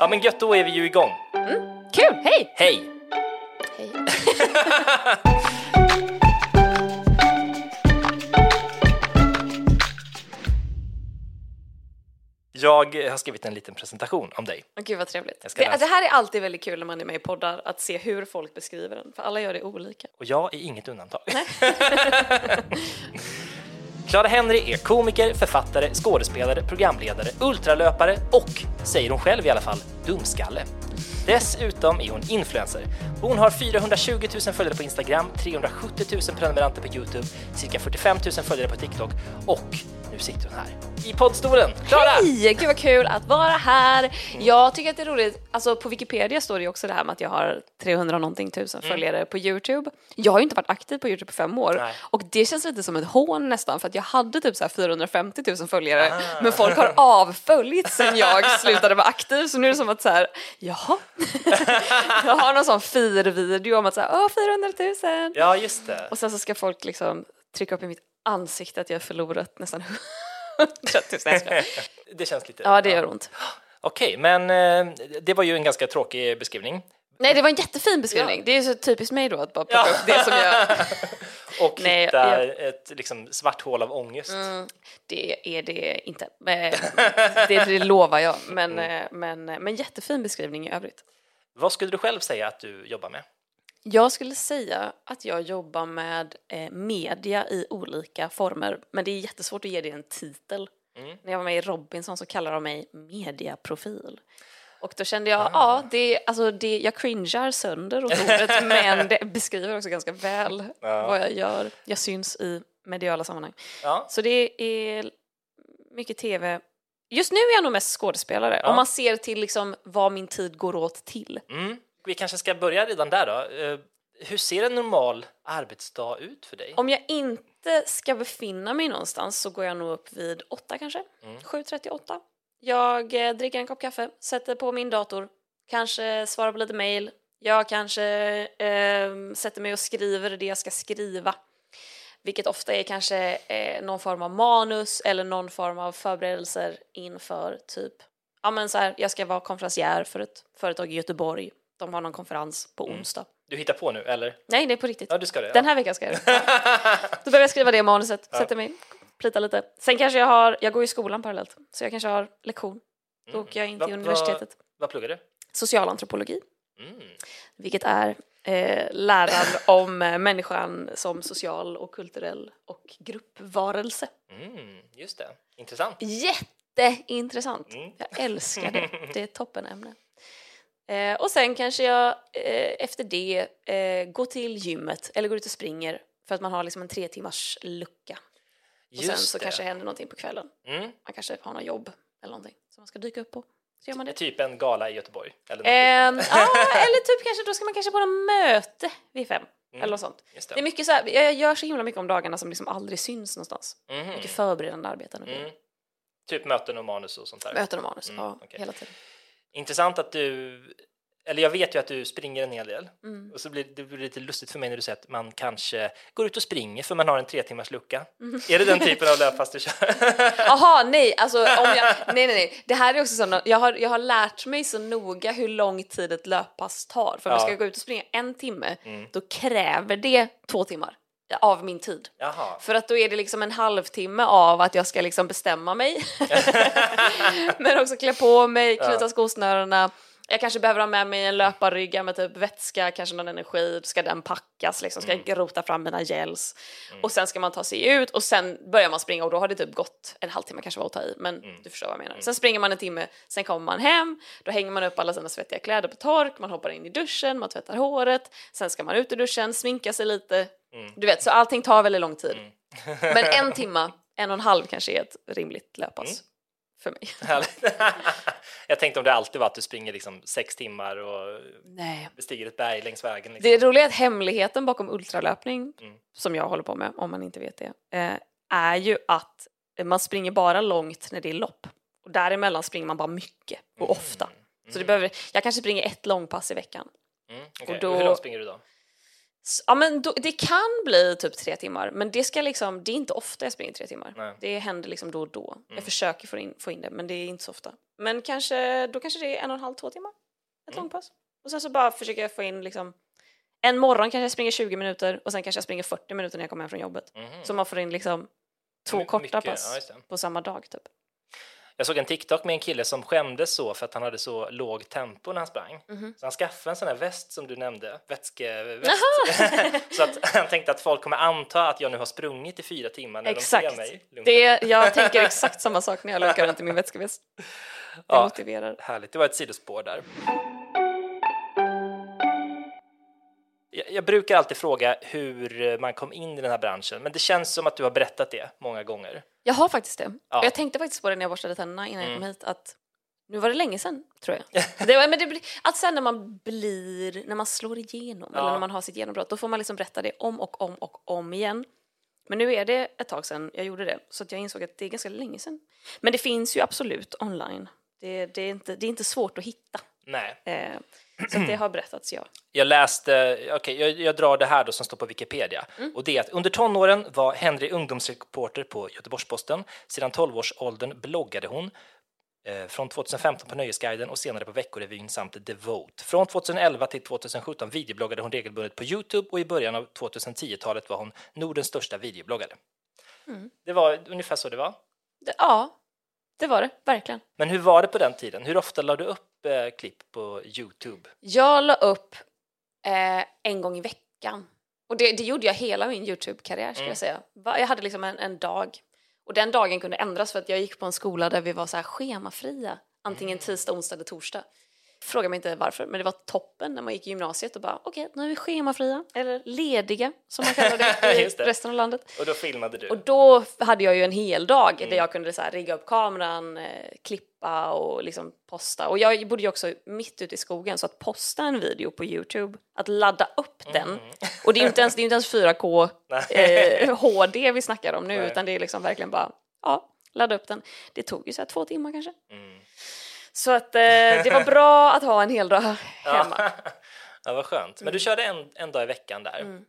Ja men gött, då är vi ju igång. Kul, hej! Hej! Hej. Jag har skrivit en liten presentation om dig. Gud vad trevligt. Jag ska Det, läsa. det här är alltid väldigt kul när man är med i poddar, att se hur folk beskriver den, för alla gör det olika. Och jag är inget undantag. Clara Henry är komiker, författare, skådespelare, programledare, ultralöpare och, säger hon själv i alla fall, dumskalle. Dessutom är hon influencer. Hon har 420 000 följare på Instagram, 370 000 prenumeranter på Youtube, cirka 45 000 följare på TikTok och nu sitter hon här i poddstolen. Klara! Hej! Gud vad kul att vara här! Jag tycker att det är roligt, alltså på Wikipedia står det ju också det här med att jag har 300 någonting tusen följare på Youtube. Jag har ju inte varit aktiv på Youtube på fem år Nej. och det känns lite som ett hån nästan för att jag hade typ så här 450 000 följare men folk har avföljt sen jag slutade vara aktiv så nu är det som att så här, jaha. jag har någon sån fir-video om att så här, åh 400 000 Ja, just det. och sen så ska folk liksom trycka upp i mitt ansikte att jag har förlorat nästan 100 000. Nej, jag skojar. Det känns lite... Ja, det gör ont. Okej, men eh, det var ju en ganska tråkig beskrivning. Nej, det var en jättefin beskrivning. Ja. Det är så typiskt mig då att bara plocka Ja. upp det som jag... Och Nej, hitta jag- ett liksom, svart hål av ångest. Det är det inte. Men Det, det lovar jag. Men, Mm. eh, men, men jättefin beskrivning i övrigt. Vad skulle du själv säga att du jobbar med? Jag skulle säga att jag jobbar med eh, media i olika former, men det är jättesvårt att ge det en titel. Mm. När jag var med i Robinson så kallade de mig mediaprofil. Och då kände jag, Ah. ja, det, alltså det, jag cringear sönder åt ordet, men det beskriver också ganska väl Ja. vad jag gör. Jag syns i mediala sammanhang. Ja, Så det är mycket tv. Just nu är jag nog mest skådespelare, Ja. om man ser till liksom vad min tid går åt till. mm. Vi kanske ska börja redan där då. Eh, Hur ser en normal arbetsdag ut för dig? Om jag inte ska befinna mig någonstans så går jag nog upp vid åtta kanske, Mm. 7.38. Jag eh, dricker en kopp kaffe, sätter på min dator, kanske svarar på lite mail. Jag kanske eh, sätter mig och skriver det jag ska skriva. Vilket ofta är kanske eh, någon form av manus eller någon form av förberedelser inför typ, ja men så här, jag ska vara konferencier för ett företag i Göteborg. De har någon konferens på onsdag. Du hittar på nu, eller? Nej, det är på riktigt. Ja, du ska det. Den här veckan ska jag det. Då börjar jag skriva det manuset, sätter mig, plitar lite. Sen kanske jag har, jag går i skolan parallellt, så jag kanske har lektion. Då åker jag in till Va- va- universitetet. Vad pluggar du? Socialantropologi, Mm. vilket är eh, läran om eh, människan som social och kulturell och gruppvarelse. Mm, just det. Intressant. Jätteintressant. Mm. Jag älskar det. Det är ett toppenämne. Eh, och sen kanske jag eh, efter det eh, går till gymmet eller går ut och springer för att man har liksom en tre timmars lucka. Och sen så det. kanske händer någonting på kvällen. Mm. Man kanske har något jobb eller någonting som man ska dyka upp på. Så gör man det. Typ en gala i Göteborg. Eller liknande. ja, eller typ kanske, då ska man kanske på något möte vid fem. Eller något sånt. Just Det är det. mycket så här, jag gör så himla mycket om dagarna som liksom aldrig syns någonstans. Mhm. Mycket förberedande arbeten. Mm. Typ möten och manus och sånt där. Möten och manus, Mm, ja, okej. hela tiden. Intressant att du, eller jag vet ju att du springer en hel del Mm. och så blir det blir lite lustigt för mig när du säger att man kanske går ut och springer för man har en tre timmars lucka. Mm. Är det den typen av löppass du kör? Jaha, nej, alltså om jag, nej, nej, nej. Det här är också sådana, jag har, jag har lärt mig så noga hur lång tid ett löppass tar. För om jag Ja. ska gå ut och springa en timme, Mm. då kräver det två timmar av min tid. Jaha. För att då är det liksom en halvtimme av att jag ska liksom bestämma mig. Men också klä på mig, knyta Ja. skosnörena. Jag kanske behöver ha med mig en löparrygga med typ vätska, kanske någon energi, ska den packas liksom, ska jag rota fram mina gels. Och sen ska man ta sig ut och sen börjar man springa och då har det typ gått en halvtimme kanske var att ta i, men du förstår vad jag menar. Sen springer man en timme, sen kommer man hem, då hänger man upp alla sina svettiga kläder på tork, man hoppar in i duschen, man tvättar håret, sen ska man ut ur duschen, sminka sig lite. Du vet, så allting tar väldigt lång tid. Men en timma, en och en halv kanske är ett rimligt löppass. för mig. Jag tänkte om det alltid var att du springer liksom sex timmar och Nej. bestiger ett berg längs vägen. Liksom. Det roliga är att hemligheten bakom ultralöpning, Mm. som jag håller på med, om man inte vet det, eh, är ju att man springer bara långt när det är lopp. Och däremellan springer man bara mycket och ofta. Så det behöver, jag kanske springer ett långpass i veckan. Mm, okej. och då- Hur långt springer du då? Ja, men då, det kan bli typ tre timmar, men det, ska liksom, det är inte ofta jag springer tre timmar. Nej. Mm. Det händer liksom då och då. Jag försöker få in, få in det, men det är inte så ofta. Men kanske, då kanske det är en och en halv, två timmar. Ett Mm. långpass. Och sen så bara försöker jag få in liksom en morgon kanske jag springer 20 minuter och sen kanske jag springer 40 minuter när jag kommer hem från jobbet. Mhm. Så man får in liksom två My- korta mycket, pass ja, på samma dag typ. Jag såg en TikTok med en kille som skämdes så för att han hade så låg tempo när han sprang. Mhm. Så han skaffade en sån här väst som du nämnde, vätskeväst. så att han tänkte att folk kommer anta att jag nu har sprungit i fyra timmar när de Exakt. ser mig. Det, jag tänker exakt samma sak när jag lunkar runt i min vätskeväst. Det Ja. motiverar. Härligt, det var ett sidospår där. Jag, jag brukar alltid fråga hur man kom in i den här branschen, men det känns som att du har berättat det många gånger. Jag har faktiskt det. Ja. Mm. Och jag tänkte faktiskt på det när jag borstade tänderna innan jag kom hit att nu var det länge sedan, tror jag. det var, men det blir, att sen när man blir, när man slår igenom Ja. eller när man har sitt genombrott, då får man liksom berätta det om och om och om igen. Men nu är det ett tag sedan jag gjorde det, så jag insåg att det är ganska länge sedan. Men det finns ju absolut online. Det, det, är, inte, det är inte svårt att hitta. Nej, Eh, så det har berättats, ja. jag läste, okej, jag, jag drar det här då som står på Wikipedia. Och det är att under tonåren var Henry ungdomsreporter på Göteborgs-Posten. Sedan 12-årsåldern bloggade hon. Eh, från 2015 på Nöjesguiden och senare på Veckorevyn samt Devote. Från 2011 till 2017 videobloggade hon regelbundet på Youtube och i början av 2010-talet var hon Nordens största videobloggare. Det var ungefär så det var. Det, ja, det var det, verkligen. Men hur var det på den tiden? Hur ofta la du upp eh, klipp på Youtube? Jag la upp eh, en gång i veckan. Och det, det gjorde jag hela min YouTube-karriär skulle jag säga. Jag hade liksom en, en dag. Och den dagen kunde ändras för att jag gick på en skola där vi var så här schemafria. Antingen tisdag, onsdag eller torsdag. Fråga mig inte varför, men det var toppen när man gick i gymnasiet och bara okej, nu är vi schemafria. Eller lediga som man kallar det i det. resten av landet. Och då filmade du? Och då hade jag ju en hel dag där jag kunde så här rigga upp kameran, eh, klippa och liksom posta. Och jag bodde ju också mitt ute i skogen så att posta en video på Youtube, att ladda upp den. Och det är ju inte ens, det är inte ens 4K eh, HD vi snackar om nu Nej. utan det är liksom verkligen bara, ja, ladda upp den. Det tog ju så här två timmar kanske. Mm. Så att eh, det var bra att ha en hel dag hemma. ja, vad skönt. Men du körde en, en dag i veckan där. Mm.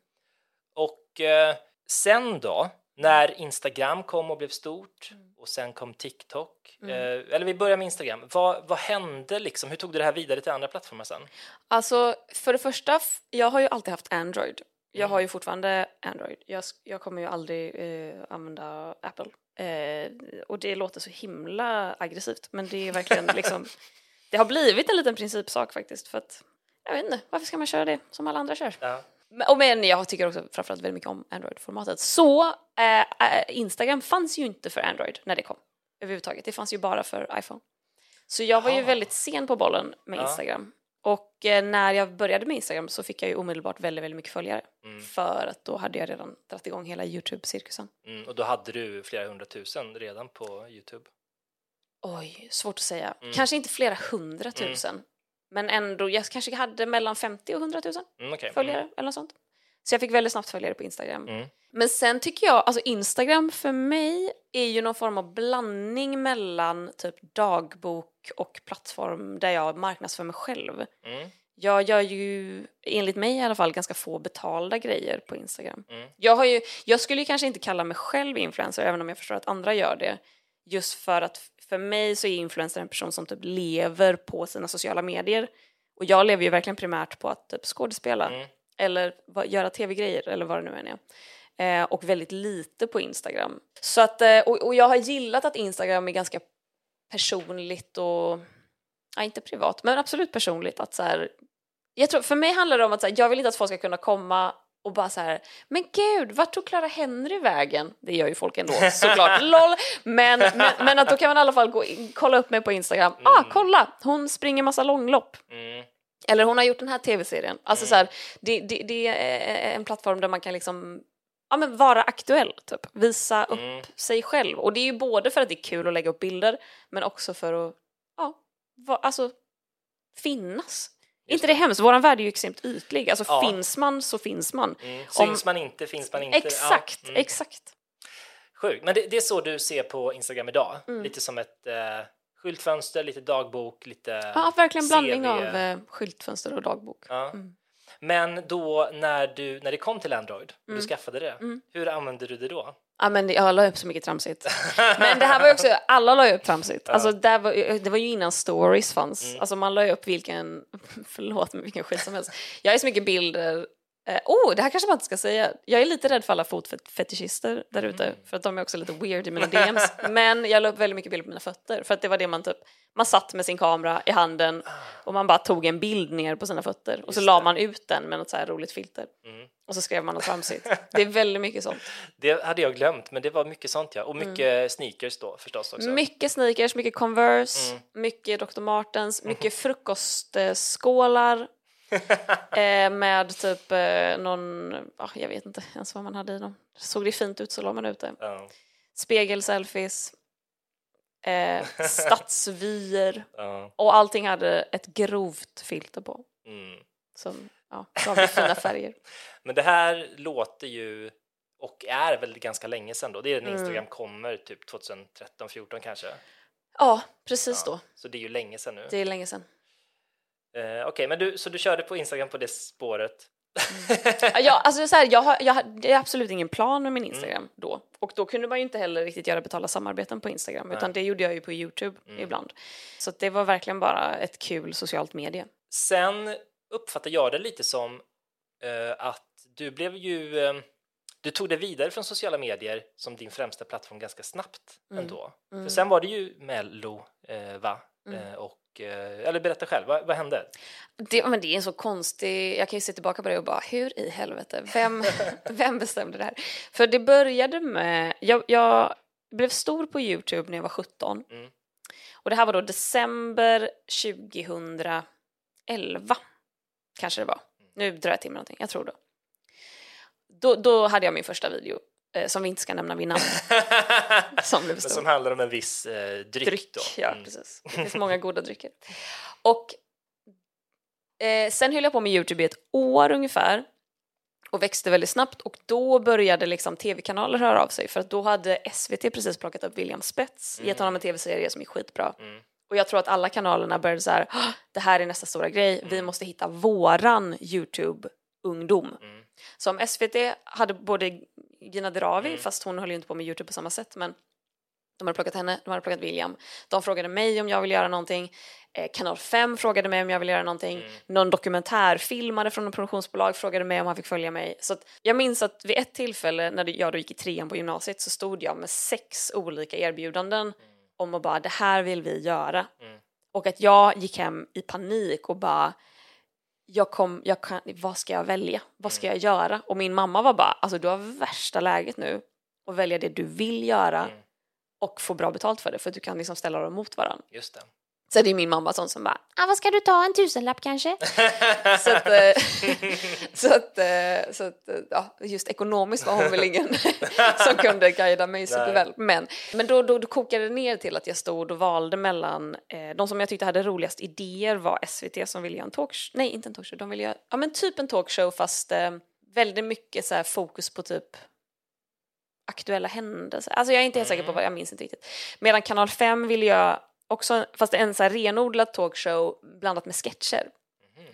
Och eh, sen då, när Instagram kom och blev stort Mm. och sen kom TikTok, eh, eller vi börjar med Instagram. Vad, vad hände liksom? Hur tog du det här vidare till andra plattformar sen? Alltså, för det första, jag har ju alltid haft Android. Jag har ju fortfarande Android. Jag, jag kommer ju aldrig eh, använda Apple. Eh, och det låter så himla aggressivt, men det är verkligen liksom... Det har blivit en liten principsak faktiskt, för att jag vet inte, varför ska man köra det som alla andra kör? Ja. Men, och men jag tycker också framförallt väldigt mycket om Android-formatet. Så eh, eh, Instagram fanns ju inte för Android när det kom överhuvudtaget. Det fanns ju bara för iPhone. Så jag var ju väldigt sen på bollen med. Instagram. Och eh, när jag började med Instagram så fick jag ju omedelbart väldigt, väldigt mycket följare. Mm. För att då hade jag redan dragit igång hela YouTube-cirkusen. Mm, och då hade du flera hundratusen redan på Youtube. Oj, svårt att säga. Mm. Kanske inte flera hundratusen. Men ändå, jag kanske hade mellan 50 och 100 000 Mm, okej. följare eller något sånt. Så jag fick väldigt snabbt följare på Instagram. Mm. Men sen tycker jag, alltså Instagram för mig är ju någon form av blandning mellan typ dagbok och plattform där jag marknadsför mig själv. Mm. Jag gör ju, enligt mig i alla fall, ganska få betalda grejer på Instagram. Mm. Jag, har ju, jag skulle ju kanske inte kalla mig själv influencer, även om jag förstår att andra gör det. Just för att för mig så är influencer en person som typ lever på sina sociala medier. Och jag lever ju verkligen primärt på att typ skådespela Mm. Eller göra tv-grejer eller vad det nu än är. Eh, och väldigt lite på Instagram. Så att, eh, och, jag har gillat att Instagram är ganska personligt och, ja inte privat, men absolut personligt. Att så här, jag tror, för mig handlar det om att här, jag vill inte att folk ska kunna komma och bara så här, men gud, vart tog Clara Henry vägen? Det gör ju folk ändå, såklart, LOL! Men, men, men att då kan man i alla fall gå in, kolla upp mig på Instagram, ah kolla, hon springer massa långlopp. Mm. Eller hon har gjort den här tv-serien. Alltså så här, det, det, det är en plattform där man kan liksom ja, men vara aktuell, typ. visa upp Mm. sig själv. Och det är ju både för att det är kul att lägga upp bilder, men också för att ja, va, alltså, finnas. inte det hemskt? Vår värld är ju extremt ytlig. Alltså Ja. finns man så finns man. Mm. Om- Syns man inte, finns man inte. Exakt, Ja, mm. exakt. Sjukt. Men det, det är så du ser på Instagram idag? Mm. Lite som ett eh, skyltfönster, lite dagbok, lite Ja, verkligen blandning CV. av eh, skyltfönster och dagbok. Ja. Mm. Men då när, du, när det kom till Android och Mm. du skaffade det, hur använde du det då? Ja men jag la upp så mycket tramsigt. Men det här var ju också, alla la ju upp tramsigt. Alltså det var, det var ju innan stories fanns. Mm. Alltså man la ju upp vilken, förlåt men vilken skit som helst. Jag har ju så mycket bilder, eh, oh det här kanske man inte ska säga. Jag är lite rädd för alla fotfetischister där ute Mm. för att de är också lite weird i mina DMs. Men jag la upp väldigt mycket bilder på mina fötter för att det var det man typ, man satt med sin kamera i handen och man bara tog en bild ner på sina fötter och så Just la det. man ut den med något så här roligt filter. Mm. Och så skrev man något tramsigt. Det är väldigt mycket sånt. Det hade jag glömt, men det var mycket sånt ja. Och mycket sneakers då förstås också. Mm. Mycket sneakers, mycket Converse, Mm. mycket Dr. Martens, mycket frukostskålar eh, med typ eh, någon, ja, jag vet inte ens vad man hade i dem. Såg det fint ut så la man ut det. Ja, Spegelselfies, eh, stadsvyer ja, och allting hade ett grovt filter på mm. som ja, gav det fina färger. Men det här låter ju och är väl ganska länge sedan då. Det är när Mm. Instagram kommer, typ 2013, 14 kanske. Ja, precis Ja, då. Så det är ju länge sedan nu. Det är länge sedan. Eh, Okej, men du, så du körde på Instagram på det spåret? Ja, jag, alltså så här, jag har, jag är absolut ingen plan med min Mm. Instagram då. Och då kunde man ju inte heller riktigt göra betala samarbeten på Instagram Nej. utan det gjorde jag ju på Youtube Mm. ibland. Så det var verkligen bara ett kul socialt medie. Sen uppfattar jag det lite som eh, att du blev ju eh, du tog det vidare från sociala medier som din främsta plattform ganska snabbt Mm. ändå. Mm. För sen var det ju Mello, eh, va? Mm. Och, eh, eller berätta själv, vad, vad hände? Det, men det är en så konstig, jag kan ju se tillbaka på det och bara hur i helvete, vem, vem bestämde det här? För det började med, jag, jag blev stor på Youtube när jag var 17 Mm. och det här var då december 2011 kanske det var. Nu drar jag till med någonting, jag tror då. Då, då hade jag min första video som vi inte ska nämna vid namn som blev stor. som handlar om en viss eh, dryck, dryck. då. Ja, Mm. precis. Det finns många goda drycker. Och eh, sen höll jag på med Youtube i ett år ungefär och växte väldigt snabbt och då började liksom tv-kanaler höra av sig för att då hade SVT precis plockat upp William Spets, gett honom en tv-serie som är skitbra. Mm. Och jag tror att alla kanalerna började så här, "Ah, det här är nästa stora grej, vi måste hitta våran Youtube-ungdom. Mm. Som SVT hade både Gina Dirawi, Mm. fast hon höll ju inte på med Youtube på samma sätt, men de hade plockat henne, de hade plockat William. De frågade mig om jag ville göra någonting. Eh, Kanal 5 frågade mig om jag ville göra någonting. Mm. Någon dokumentärfilmare från ett produktionsbolag frågade mig om han fick följa mig. Så jag minns att vid ett tillfälle när jag då gick i trean på gymnasiet så stod jag med sex olika erbjudanden om att bara det här vill vi göra. Mm. Och att jag gick hem i panik och bara jag kom, jag kan, vad ska jag välja? Vad ska jag göra? Och min mamma var bara, alltså du har värsta läget nu att välja det du vill göra Mm. och få bra betalt för det för att du kan liksom ställa dem mot varandra. Just det. Så det är min mamma sån som bara, ah, vad ska du ta, en tusenlapp kanske? så att, eh, så att, eh, så att eh, ja, just ekonomiskt var hon väl ingen som kunde guida mig superväl. Men, men då, då, då kokade det ner till att jag stod och valde mellan, eh, de som jag tyckte hade roligast idéer var SVT som ville göra en talkshow, nej inte en talkshow, de ville göra, ja men typ en talkshow fast eh, väldigt mycket så här fokus på typ aktuella händelser. Alltså jag är inte helt säker på vad, jag minns inte riktigt. Medan kanal 5 ville jag också, fast en så här renodlad talkshow blandat med sketcher.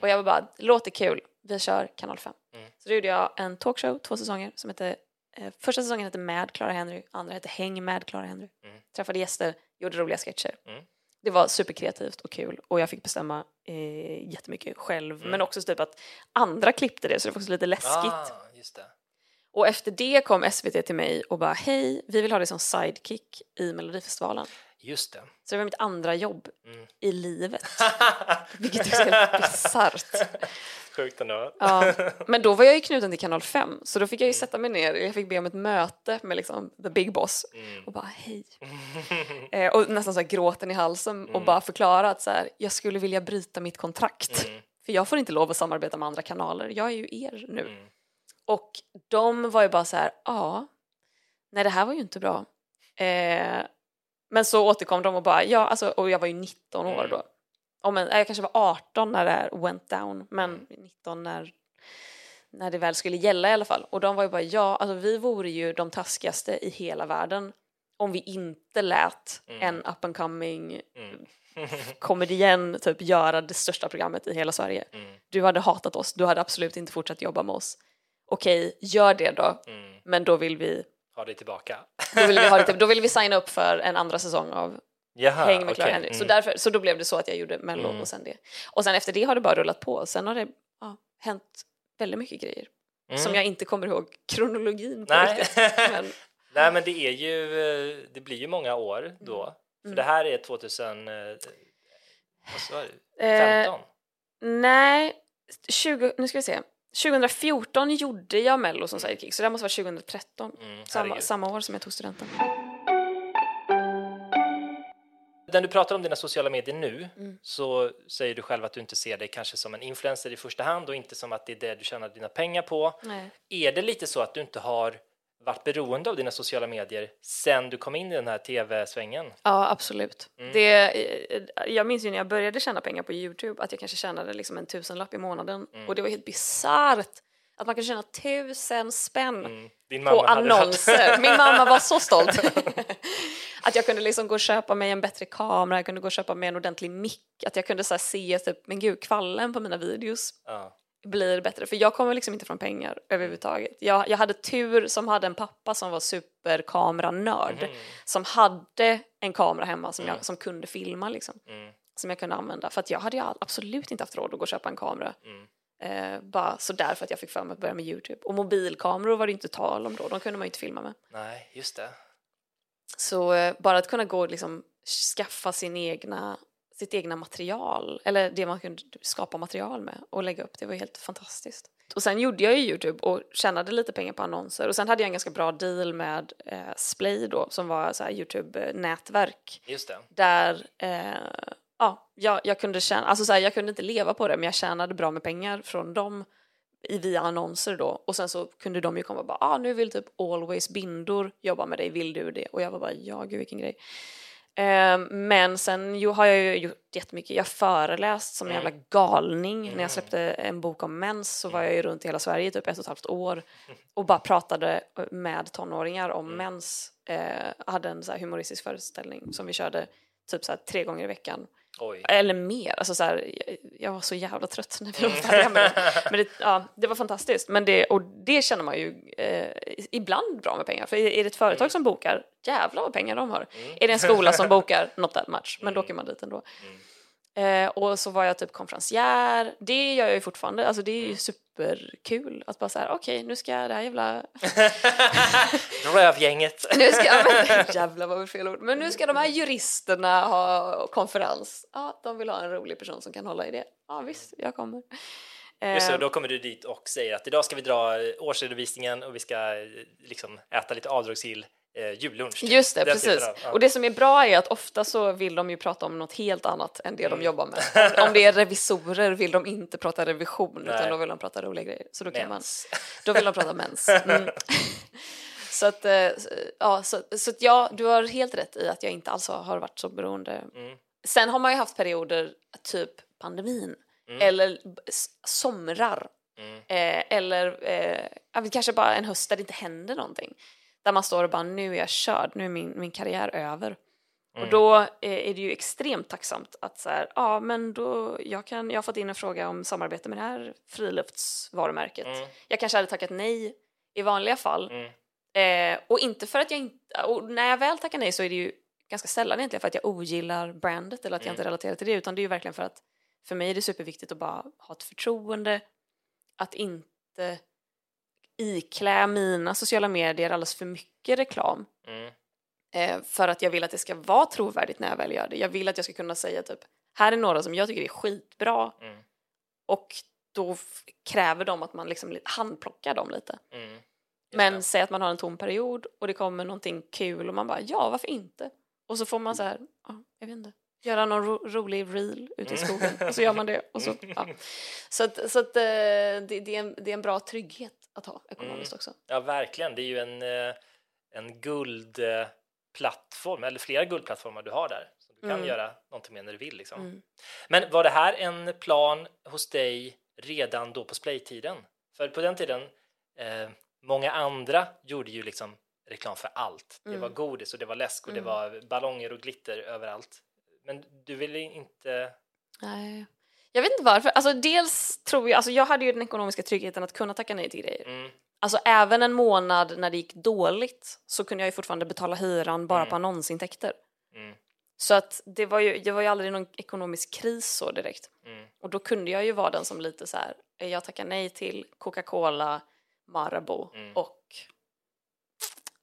Och jag var bara, låter kul, vi kör kanal 5. Mm. Så då gjorde jag en talkshow, två säsonger, som hette, eh, första säsongen hette Med Clara Henry, andra hette Häng med Clara Henry. Mm. Träffade gäster, gjorde roliga sketcher. Mm. Det var superkreativt och kul och jag fick bestämma eh, jättemycket själv. Mm. Men också typ att andra klippte det så det var också lite läskigt. Ah, just det. Och efter det kom SVT till mig och bara hej, vi vill ha dig som sidekick i Melodifestivalen. Just det. Så det var mitt andra jobb Mm. i livet. Vilket är helt bisarrt. Sjukt ändå. Ja. Men då var jag ju knuten till kanal 5 så då fick jag ju sätta mig ner, jag fick be om ett möte med liksom the big boss Mm. och bara hej. Eh, och nästan så här gråten i halsen och bara förklara att så här, jag skulle vilja bryta mitt kontrakt. Mm. För jag får inte lov att samarbeta med andra kanaler, jag är ju er nu. Mm. Och de var ju bara så här, ja, nej det här var ju inte bra. Eh, men så återkom de och bara, ja, alltså, och jag var ju 19 år Mm. då. Oh, men, jag kanske var 18 när det här went down, men 19 när, när det väl skulle gälla i alla fall. Och de var ju bara, ja, alltså vi vore ju de taskigaste i hela världen om vi inte lät Mm. en up and coming Mm. komedien typ göra det största programmet i hela Sverige. Mm. Du hade hatat oss, du hade absolut inte fortsatt jobba med oss. Okej, gör det då, Mm. men då vill vi, Ha det tillbaka. då vill vi, ha det, då vill vi signa upp för en andra säsong av Jaha, Häng med Clara okej. Henry. Så, Mm. därför, så då blev det så att jag gjorde Mello Mm. och sen det. Och sen efter det har det bara rullat på. Sen har det ja, hänt väldigt mycket grejer Mm. som jag inte kommer ihåg kronologin på Nej. riktigt. Men, Nej, men det är ju, eh, det blir ju många år då. För Mm. det här är 2000, eh, vad sa du? eh, 15? nej, 20, nu ska vi se. 2014 gjorde jag Mello som sidekick, så det måste vara 2013. Mm, Samma, samma år som jag tog studenten. När du pratar om dina sociala medier nu Mm. så säger du själv att du inte ser dig kanske som en influencer i första hand och inte som att det är det du tjänar dina pengar på. Nej. Är det lite så att du inte har varit beroende av dina sociala medier sen du kom in i den här tv-svängen? Ja, absolut. Mm. Det, eh, jag minns ju när jag började tjäna pengar på Youtube att jag kanske tjänade liksom en tusenlapp i månaden Mm. och det var helt bisarrt att man kan tjäna tusen spänn Mm. På annonser. Min mamma var så stolt. att jag kunde liksom gå och köpa mig en bättre kamera, jag kunde gå och köpa mig en ordentlig mick, att jag kunde så se typ, men gud, kvallen på mina videos ja. Blir bättre. För jag kommer liksom inte från pengar överhuvudtaget. Jag, jag hade tur som hade en pappa som var superkameranörd, Mhm. som hade en kamera hemma som, jag, som kunde filma liksom. Mm. Som jag kunde använda. För att jag hade ju absolut inte haft råd att gå och köpa en kamera. Mm. Eh, bara sådär för att jag fick för mig att börja med Youtube. Och mobilkameror var det inte tal om då, de kunde man ju inte filma med. Nej, just det. Så eh, bara att kunna gå och liksom skaffa sin egna, sitt egna material, eller det man kunde skapa material med och lägga upp, det var helt fantastiskt. Och sen gjorde jag ju Youtube och tjänade lite pengar på annonser och sen hade jag en ganska bra deal med eh, Splay då som var så Youtube-nätverk Just det. där eh, ja, jag, jag kunde tjäna, alltså så här, jag kunde inte leva på det men jag tjänade bra med pengar från dem i, via annonser då och sen så kunde de ju komma och bara ah, nu vill typ Always Bindor jobba med dig, vill du det? Och jag var bara ja gud vilken grej. Eh, men sen ju, har jag ju gjort jättemycket, jag har föreläst som en Mm. jävla galning. När Mm. jag släppte en bok om mens så var jag ju runt i hela Sverige typ ett och ett halvt år och bara pratade med tonåringar om Mm. mens. Eh, hade en så humoristisk föreställning som vi körde typ så tre gånger i veckan. Oj. Eller mer. Alltså så här, jag, var så jävla trött när vi var färdiga med det. Men det, ja, det var fantastiskt. Men det, och det känner man ju eh, ibland bra med pengar. För är det ett företag som bokar, jävlar vad pengar de har. Är det en skola som bokar, not that much. Men då åker man dit ändå. Eh, och så var jag typ konferencier. Det gör jag ju fortfarande. Alltså det är ju superkul att bara säga okej nu ska det här jävla Rövgänget. nu ska, ja, men, jävlar vad fel ord. Men nu ska de här juristerna ha konferens. Ja, de vill ha en rolig person som kan hålla i det. Ja, visst, jag kommer. Just det, Eh, då kommer du dit och säger att idag ska vi dra eh, årsredovisningen och vi ska eh, liksom äta lite avdragsgill eh, jullunch. Just det, Den precis. av- ja. Och det som är bra är att ofta så vill de ju prata om något helt annat än det Mm. de jobbar med. Om det är revisorer vill de inte prata revision Nej. utan då vill de prata roliga grejer. Så då kan man Mens. Då vill de prata mens. Mm. så att, eh, ja, så, så att ja, du har helt rätt i att jag inte alls har- varit så beroende. Mm. Sen har man ju haft perioder, typ pandemin, Mm. eller somrar, Mm. eh, eller eh, kanske bara en höst där det inte händer någonting. Där man står och bara, nu är jag körd, nu är min, min karriär över. Och Mm. då eh, är det ju extremt tacksamt att så här, ja men då, jag, kan, jag har fått in en fråga om samarbete med det här friluftsvarumärket. Mm. Jag kanske hade tackat nej i vanliga fall. Mm. Eh, och inte för att jag inte, och när jag väl tackar nej så är det ju ganska sällan egentligen för att jag ogillar brandet eller att jag Mm. inte relaterar till det utan det är ju verkligen för att för mig är det superviktigt att bara ha ett förtroende, att inte iklä mina sociala medier alldeles för mycket reklam. Mm. Eh, för att jag vill att det ska vara trovärdigt när jag väl gör det. Jag vill att jag ska kunna säga typ, här är några som jag tycker är skitbra Mm. och då kräver de att man liksom li- handplockar dem lite. Mm. Men det. säg att man har en tom period och det kommer någonting kul och man bara ja, varför inte? Och så får man så här, ja, jag vet inte, göra någon ro rolig reel ute i skogen och så gör man det. Och så, ja. så att, så att eh, det, det, är en, det är en bra trygghet att ha ekonomiskt också. Ja, verkligen. Det är ju en, eh, en guldplattform, eller flera guldplattformar du har där. Så du kan Mm. göra någonting med när du vill. Liksom. Mm. Men var det här en plan hos dig redan då på splaytiden? För på den tiden, eh, många andra gjorde ju liksom reklam för allt. Det Mm. var godis och det var läsk och det Mm. var ballonger och glitter överallt. Men du ville inte... Nej. Jag vet inte varför. Alltså dels tror jag, alltså jag hade ju den ekonomiska tryggheten att kunna tacka nej till grejer. Mm, Alltså även en månad när det gick dåligt så kunde jag ju fortfarande betala hyran bara Mm. på annonsintäkter. mm, Så att det var ju, det var ju aldrig någon ekonomisk kris så direkt. mm, Och då kunde jag ju vara den som lite så här, eh, jag tackar nej till Coca-Cola, Marabou Mm. och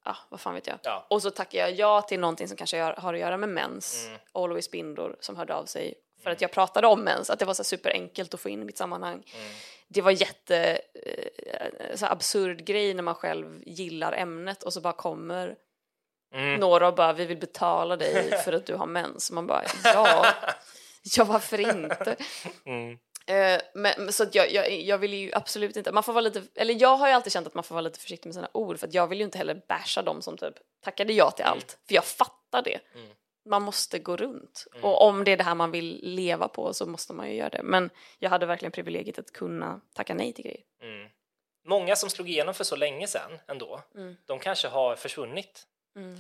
ja, vad fan vet jag. ja. Och så tackar jag ja till någonting som kanske har att göra med mens, Mm. Always Bindor som hörde av sig för att jag pratade om mens, att det var så superenkelt att få in i mitt sammanhang. Mm. Det var jätte eh, så absurd grej när man själv gillar ämnet och så bara kommer Mm. några och bara vi vill betala dig för att du har mens. Man bara ja, ja varför inte? Mm. Eh, men, så jag, jag, jag vill ju absolut inte, man får vara lite, eller jag har ju alltid känt att man får vara lite försiktig med sina ord för att jag vill ju inte heller basha dem som typ tackade ja till allt, för jag fattar det. Man måste gå runt Mm. och om det är det här man vill leva på så måste man ju göra det. Men jag hade verkligen privilegiet att kunna tacka nej till grejer. Mm. Många som slog igenom för så länge sedan ändå, Mm. de kanske har försvunnit. Mm.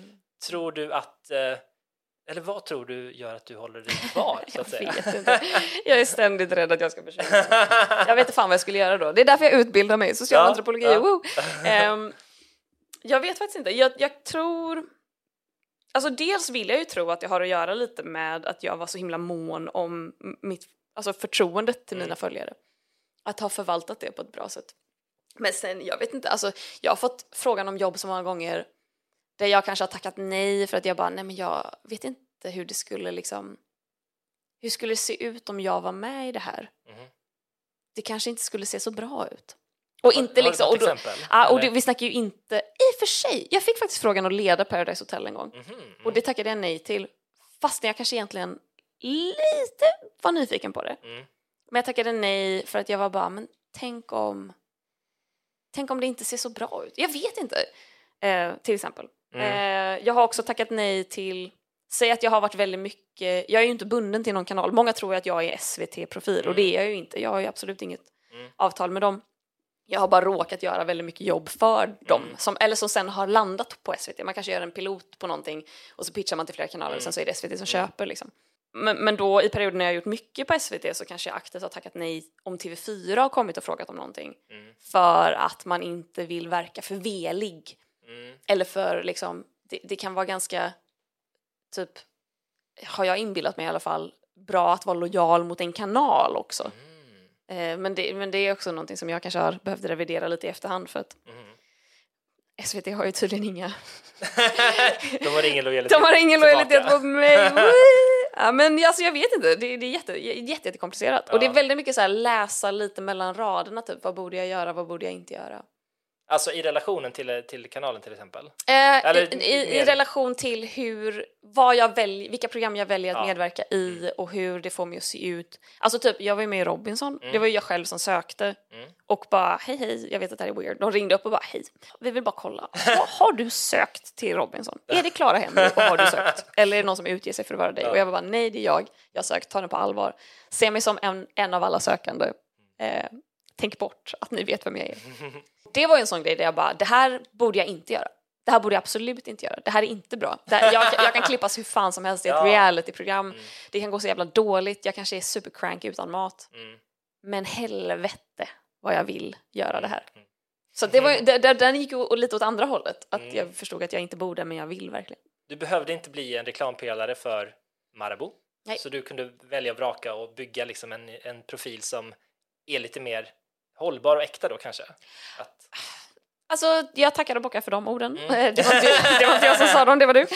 Tror du att, eh, eller vad tror du gör att du håller dig kvar? så Jag att säga? vet inte. Jag är ständigt rädd att jag ska försvinna. Jag vet inte fan vad jag skulle göra då. Det är därför jag utbildar mig i social Ja, ja. Woo! Ehm, jag vet faktiskt inte. Jag, jag tror... Alltså dels vill jag ju tro att det har att göra lite med att jag var så himla mån om mitt alltså förtroendet till Mm. mina följare. Att ha förvaltat det på ett bra sätt. Men sen, jag vet inte, alltså jag har fått frågan om jobb så många gånger där jag kanske har tackat nej för att jag bara, nej men jag vet inte hur det skulle liksom hur skulle det se ut om jag var med i det här? Mhm. Det kanske inte skulle se så bra ut. Och inte Har liksom... något Och då, ja, och det, vi snackar ju inte... I och för sig, jag fick faktiskt frågan att leda Paradise Hotel en gång. Mm. Och det tackade jag nej till. Fastän jag kanske egentligen lite var nyfiken på det. Mm. Men jag tackade nej för att jag var bara, men tänk om... Tänk om det inte ser så bra ut. Jag vet inte. Eh, till exempel. Mm. Eh, jag har också tackat nej till... Säg att jag har varit väldigt mycket... Jag är ju inte bunden till någon kanal. Många tror att jag är SVT-profil och Mm. det är jag ju inte. Jag har ju absolut inget Mm. avtal med dem. Jag har bara råkat göra väldigt mycket jobb för dem, Mm. som, eller som sen har landat på SVT. Man kanske gör en pilot på någonting och så pitchar man till flera kanaler och sen så är det SVT som köper. Liksom. Men, men då i perioder när jag har gjort mycket på SVT så kanske jag aktivt har tackat nej om TV4 har kommit och frågat om någonting. Mm. För att man inte vill verka för velig. Mm. Eller för liksom, det, det kan vara ganska, typ, har jag inbillat mig i alla fall, bra att vara lojal mot en kanal också. Mm. Eh, men, det, men det är också någonting som jag kanske har behövt revidera lite i efterhand för att Mm. SVT har ju tydligen inga, De har ingen lojalitet de har ingen lojalitet mot mig. Ja, men alltså jag vet inte, det, det är jätte, jätte, jättekomplicerat. Och det är Ja. väldigt mycket så här läsa lite mellan raderna, typ vad borde jag göra, vad borde jag inte göra. Alltså i relationen till, till kanalen till exempel. Eh, Eller i, i, I relation till hur, vad jag välj, vilka program jag väljer att Ja. medverka i och hur det får mig att se ut. Alltså typ, jag var ju med i Robinson, Mm. det var ju jag själv som sökte Mm. och bara hej hej, jag vet att det här är weird. De ringde upp och bara hej, vi vill bara kolla, har, har du sökt till Robinson? Är det Clara Henry och har du sökt? Eller är det någon som utger sig för att vara dig? Ja. Och jag var bara nej det är jag, jag har sökt, ta det på allvar. Se mig som en, en av alla sökande. Eh, tänk bort att ni vet vem jag är. Det var ju en sån grej där jag bara, det här borde jag inte göra. Det här borde jag absolut inte göra. Det här är inte bra. Här, jag, jag kan klippas hur fan som helst i ett Ja. realityprogram. Det kan gå så jävla dåligt. Jag kanske är supercrank utan mat. Mm. Men helvete vad jag vill göra det här. Mm. Så det var, det- det- den gick lite åt andra hållet. Att Mm. jag förstod att jag inte borde, men jag vill verkligen. Du behövde inte bli en reklampelare för Marabou. Nej. Så du kunde välja och vraka och bygga liksom en, en profil som är lite mer hållbar och äkta då kanske? Att, Alltså, jag tackar och bockar för de orden. Mm. Det, var inte, det var inte jag som sa dem, det var du. Eh,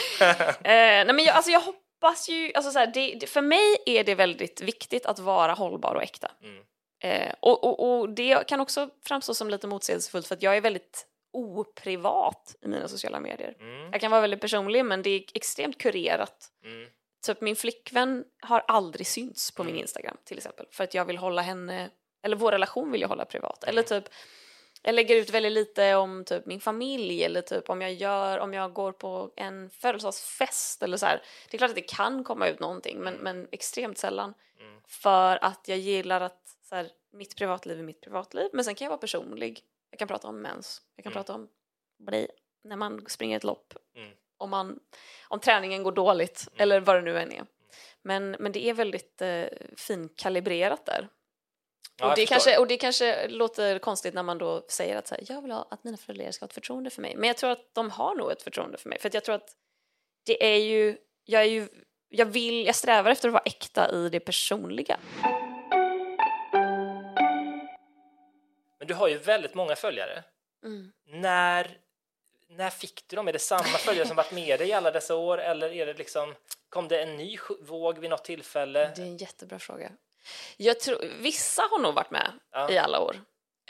nej, men jag, alltså, jag hoppas ju... Alltså, så här, det, det, för mig är det väldigt viktigt att vara hållbar och äkta. mm. Eh, och, och, och det kan också framstå som lite motsägelsefullt för att jag är väldigt oprivat i mina sociala medier. Mm. Jag kan vara väldigt personlig men det är extremt kurerat. Mm. Typ min flickvän har aldrig synts på min Mm. Instagram till exempel för att jag vill hålla henne, eller vår relation vill jag hålla privat. Eller Mm. typ Jag lägger ut väldigt lite om typ min familj eller typ om jag gör, om jag går på en födelsedagsfest eller så här. Det är klart att det kan komma ut någonting men, men extremt sällan. Mm. För att jag gillar att så här, mitt privatliv är mitt privatliv men sen kan jag vara personlig. Jag kan prata om mens, jag kan Mm. prata om bli, när man springer ett lopp, Mm. om, man, om träningen går dåligt eller vad det nu än är. Men, men det är väldigt eh, finkalibrerat där. Ja, och, det kanske, och det kanske låter konstigt när man då säger att så här, jag vill ha, att mina föräldrar ska ha ett förtroende för mig. Men jag tror att de har nog ett förtroende för mig. För jag tror att det är ju, jag är ju, jag vill, jag strävar efter att vara äkta i det personliga. Men du har ju väldigt många följare. Mm. När, när fick du dem? Är det samma följare som varit med dig i alla dessa år eller är det liksom, kom det en ny våg vid något tillfälle? Det är en jättebra fråga. Jag tror, vissa har nog varit med Ja. i alla år.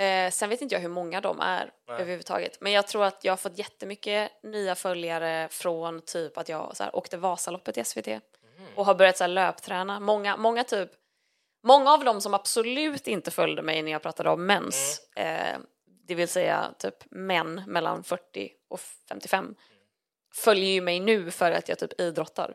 Eh, sen vet inte jag hur många de är Nej. överhuvudtaget. Men jag tror att jag har fått jättemycket nya följare från typ att jag så här, åkte Vasaloppet i SVT Mm. och har börjat så här, löpträna. Många, många typ Många av dem som absolut inte följde mig när jag pratade om mens, Mm. eh, det vill säga typ män mellan 40 och 55, Mm. följer ju mig nu för att jag typ idrottar.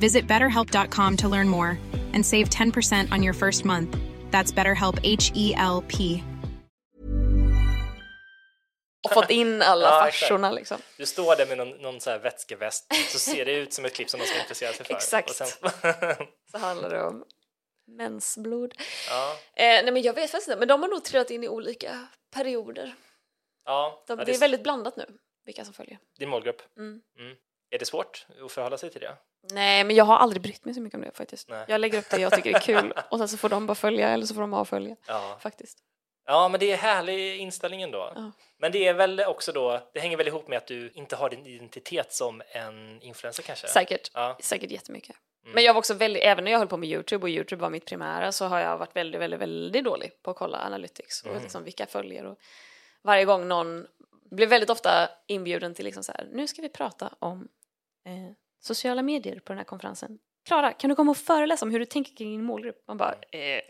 Visit betterhelp.com to learn more and save 10% on your first month. That's BetterHelp H E L P. och fått in alla Ja, exakt. farsorna liksom. Du står där med någon, någon så här vätskeväst så ser det ut som ett klipp som de ska intressera sig för. Exakt. Sen, Så handlar det om mensblod. ja, Eh, nej men jag vet faktiskt inte, men de har nog trillat in i olika perioder. ja, De, ja, det är väldigt blandat nu, vilka som följer. din målgrupp. Mm. Mm. Är det svårt att förhålla sig till det? Nej, men jag har aldrig brytt mig så mycket om det faktiskt. Nej. Jag lägger upp det jag tycker är kul och sen så får de bara följa eller så får de avfölja. Ja. Faktiskt. Ja, men det är härlig inställning ändå. Ja. Men det är väl också då, det hänger väl ihop med att du inte har din identitet som en influencer kanske? Säkert. Ja. Säkert jättemycket. Mm. Men jag var också väldigt, även när jag höll på med Youtube och Youtube var mitt primära så har jag varit väldigt, väldigt, väldigt dålig på att kolla analytics och Mm. liksom vilka följer och varje gång någon blir väldigt ofta inbjuden till liksom så här, nu ska vi prata om eh, sociala medier på den här konferensen. Klara, kan du komma och föreläsa om hur du tänker kring din målgrupp? Man bara, eh,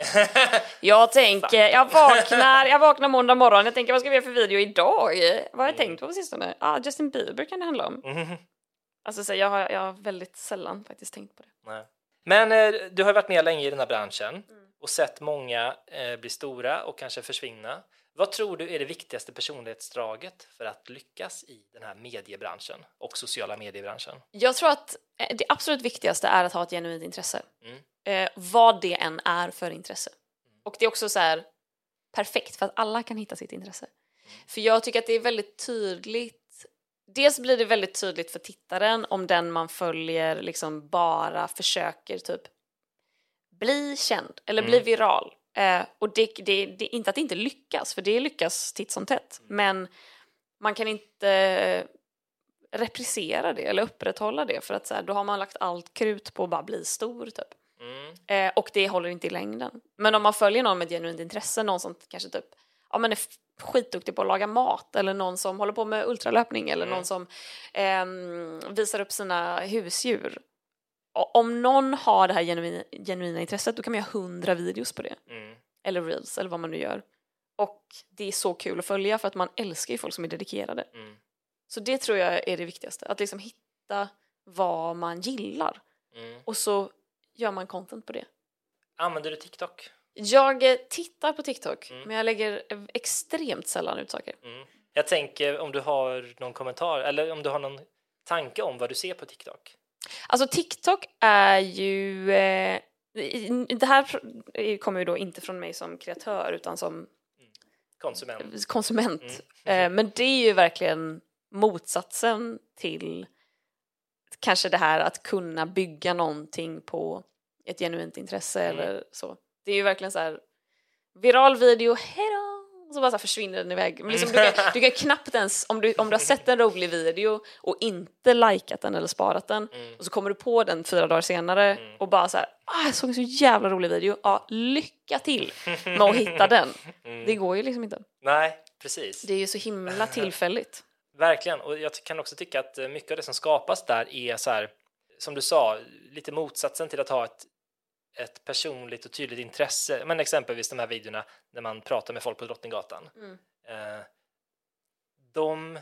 jag tänker, jag vaknar, jag vaknar måndag morgon, jag tänker vad ska vi göra för video idag? Vad har jag tänkt på på sistone? Ah, Justin Bieber kan det handla om. Mhm. Alltså så jag, har, jag har väldigt sällan faktiskt tänkt på det. Nej. Men eh, du har varit med länge i den här branschen Mm. och sett många eh, bli stora och kanske försvinna. Vad tror du är det viktigaste personlighetsdraget för att lyckas i den här mediebranschen och sociala mediebranschen? Jag tror att eh, det absolut viktigaste är att ha ett genuint intresse. Mm. Eh, vad det än är för intresse. Och det är också så här perfekt för att alla kan hitta sitt intresse. För jag tycker att det är väldigt tydligt Dels blir det väldigt tydligt för tittaren om den man följer liksom bara försöker typ bli känd eller bli Mm. viral. Eh, och det, det, det inte att det inte lyckas, för det lyckas titt som tätt. Men man kan inte reprisera det eller upprätthålla det för att så här, då har man lagt allt krut på att bara bli stor typ. Mm. Eh, och det håller inte i längden. Men om man följer någon med genuint intresse, någon som kanske typ ja, men är skitduktig på att laga mat eller någon som håller på med ultralöpning eller Mm. någon som ehm, visar upp sina husdjur. Om någon har det här genuina, genuina intresset då kan man göra hundra videos på det. Mm. Eller reels eller vad man nu gör. Och det är så kul att följa för att man älskar ju folk som är dedikerade. Mm. Så det tror jag är det viktigaste. Att liksom hitta vad man gillar Mm. och så gör man content på det. Använder du TikTok? Jag eh, tittar på TikTok, men jag lägger extremt sällan ut saker. Mm. Jag tänker om du har någon kommentar eller om du har någon tanke om vad du ser på TikTok? Alltså TikTok är ju... Eh, det här kommer ju då inte från mig som kreatör utan som Konsument? konsument. Mm. Eh, men det är ju verkligen motsatsen till kanske det här att kunna bygga någonting på ett genuint intresse Mm. eller så. Det är ju verkligen så här viral video, hejdå! Och så bara så försvinner den iväg. Men liksom, du, kan, du kan knappt ens, om du, om du har sett en rolig video och inte likat den eller sparat den Mm. och så kommer du på den fyra dagar senare och bara så här, ah, jag såg en så jävla rolig video, ja, lycka till med att hitta den. Mm. Det går ju liksom inte. Nej, precis. Det är ju så himla tillfälligt. Verkligen, och jag kan också tycka att eh, mycket av det som skapas där är så här, som du sa, lite motsatsen till att ha ett, ett personligt och tydligt intresse. Men exempelvis de här videorna när man pratar med folk på Drottninggatan. Mm. Eh, de,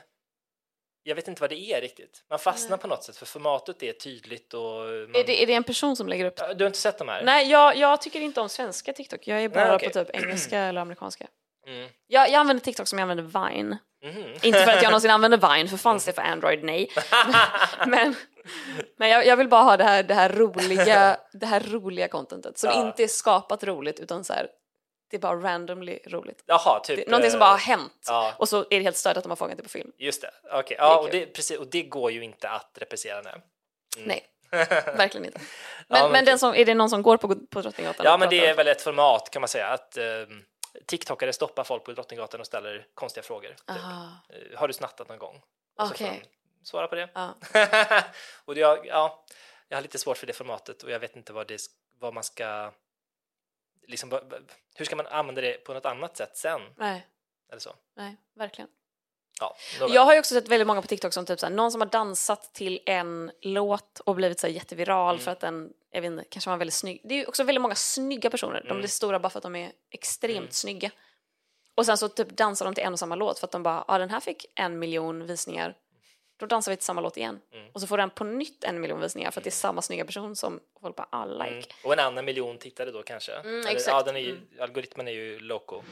jag vet inte vad det är riktigt. Man fastnar på något sätt för formatet är tydligt och man, Är det, är det en person som lägger upp? Du har inte sett de här? Nej, jag, jag tycker inte om svenska TikTok. Jag är bara Nej, okej. på typ engelska eller amerikanska. Mm. Jag, jag använder TikTok som jag använder Vine. Mhm. Inte för att jag någonsin använder Vine, för fanns det för Android? Nej. Men, men jag, jag vill bara ha det här, det här roliga, det här roliga contentet som Ja. inte är skapat roligt utan så här, det är bara randomly roligt. Jaha, typ. Det, någonting som eh, bara har hänt ja. och så är det helt stört att de har fångat det på film. Just det, okej. Ja, och det, precis, och det går ju inte att replicera nu. Nej, verkligen inte. Men, men men den kul. som, är det någon som går på, på Drottninggatan? Ja, men det är väl ett format kan man säga att eh, TikTokare stoppar folk på Drottninggatan och ställer konstiga frågor. Typ. Aha. Eh, Har du snattat någon gång? Okej. de svara på det. Ja. och jag- ja, jag har lite svårt för det formatet och jag vet inte vad, det, vad man ska... Liksom, hur ska man använda det på något annat sätt sen? Nej, Eller så. nej, verkligen. Ja. Jag har ju också sett väldigt många på TikTok som typ såhär, någon som har dansat till en låt och blivit såhär jätteviral Mm. för att den, jag vet inte, kanske var väldigt snygg. Det är ju också väldigt många snygga personer. Mm. De blir stora bara för att de är extremt snygga. Och sen så typ dansar de till en och samma låt för att de bara, ja ah, den här fick en miljon visningar. Då dansar vi till samma låt igen. Mm. Och så får den på nytt en miljon visningar för att det är samma snygga person som folk bara, ah, like. Mm. Och en annan miljon tittare då kanske? Mm, Eller, exakt. Ja, den är ju, Algoritmen är ju loco.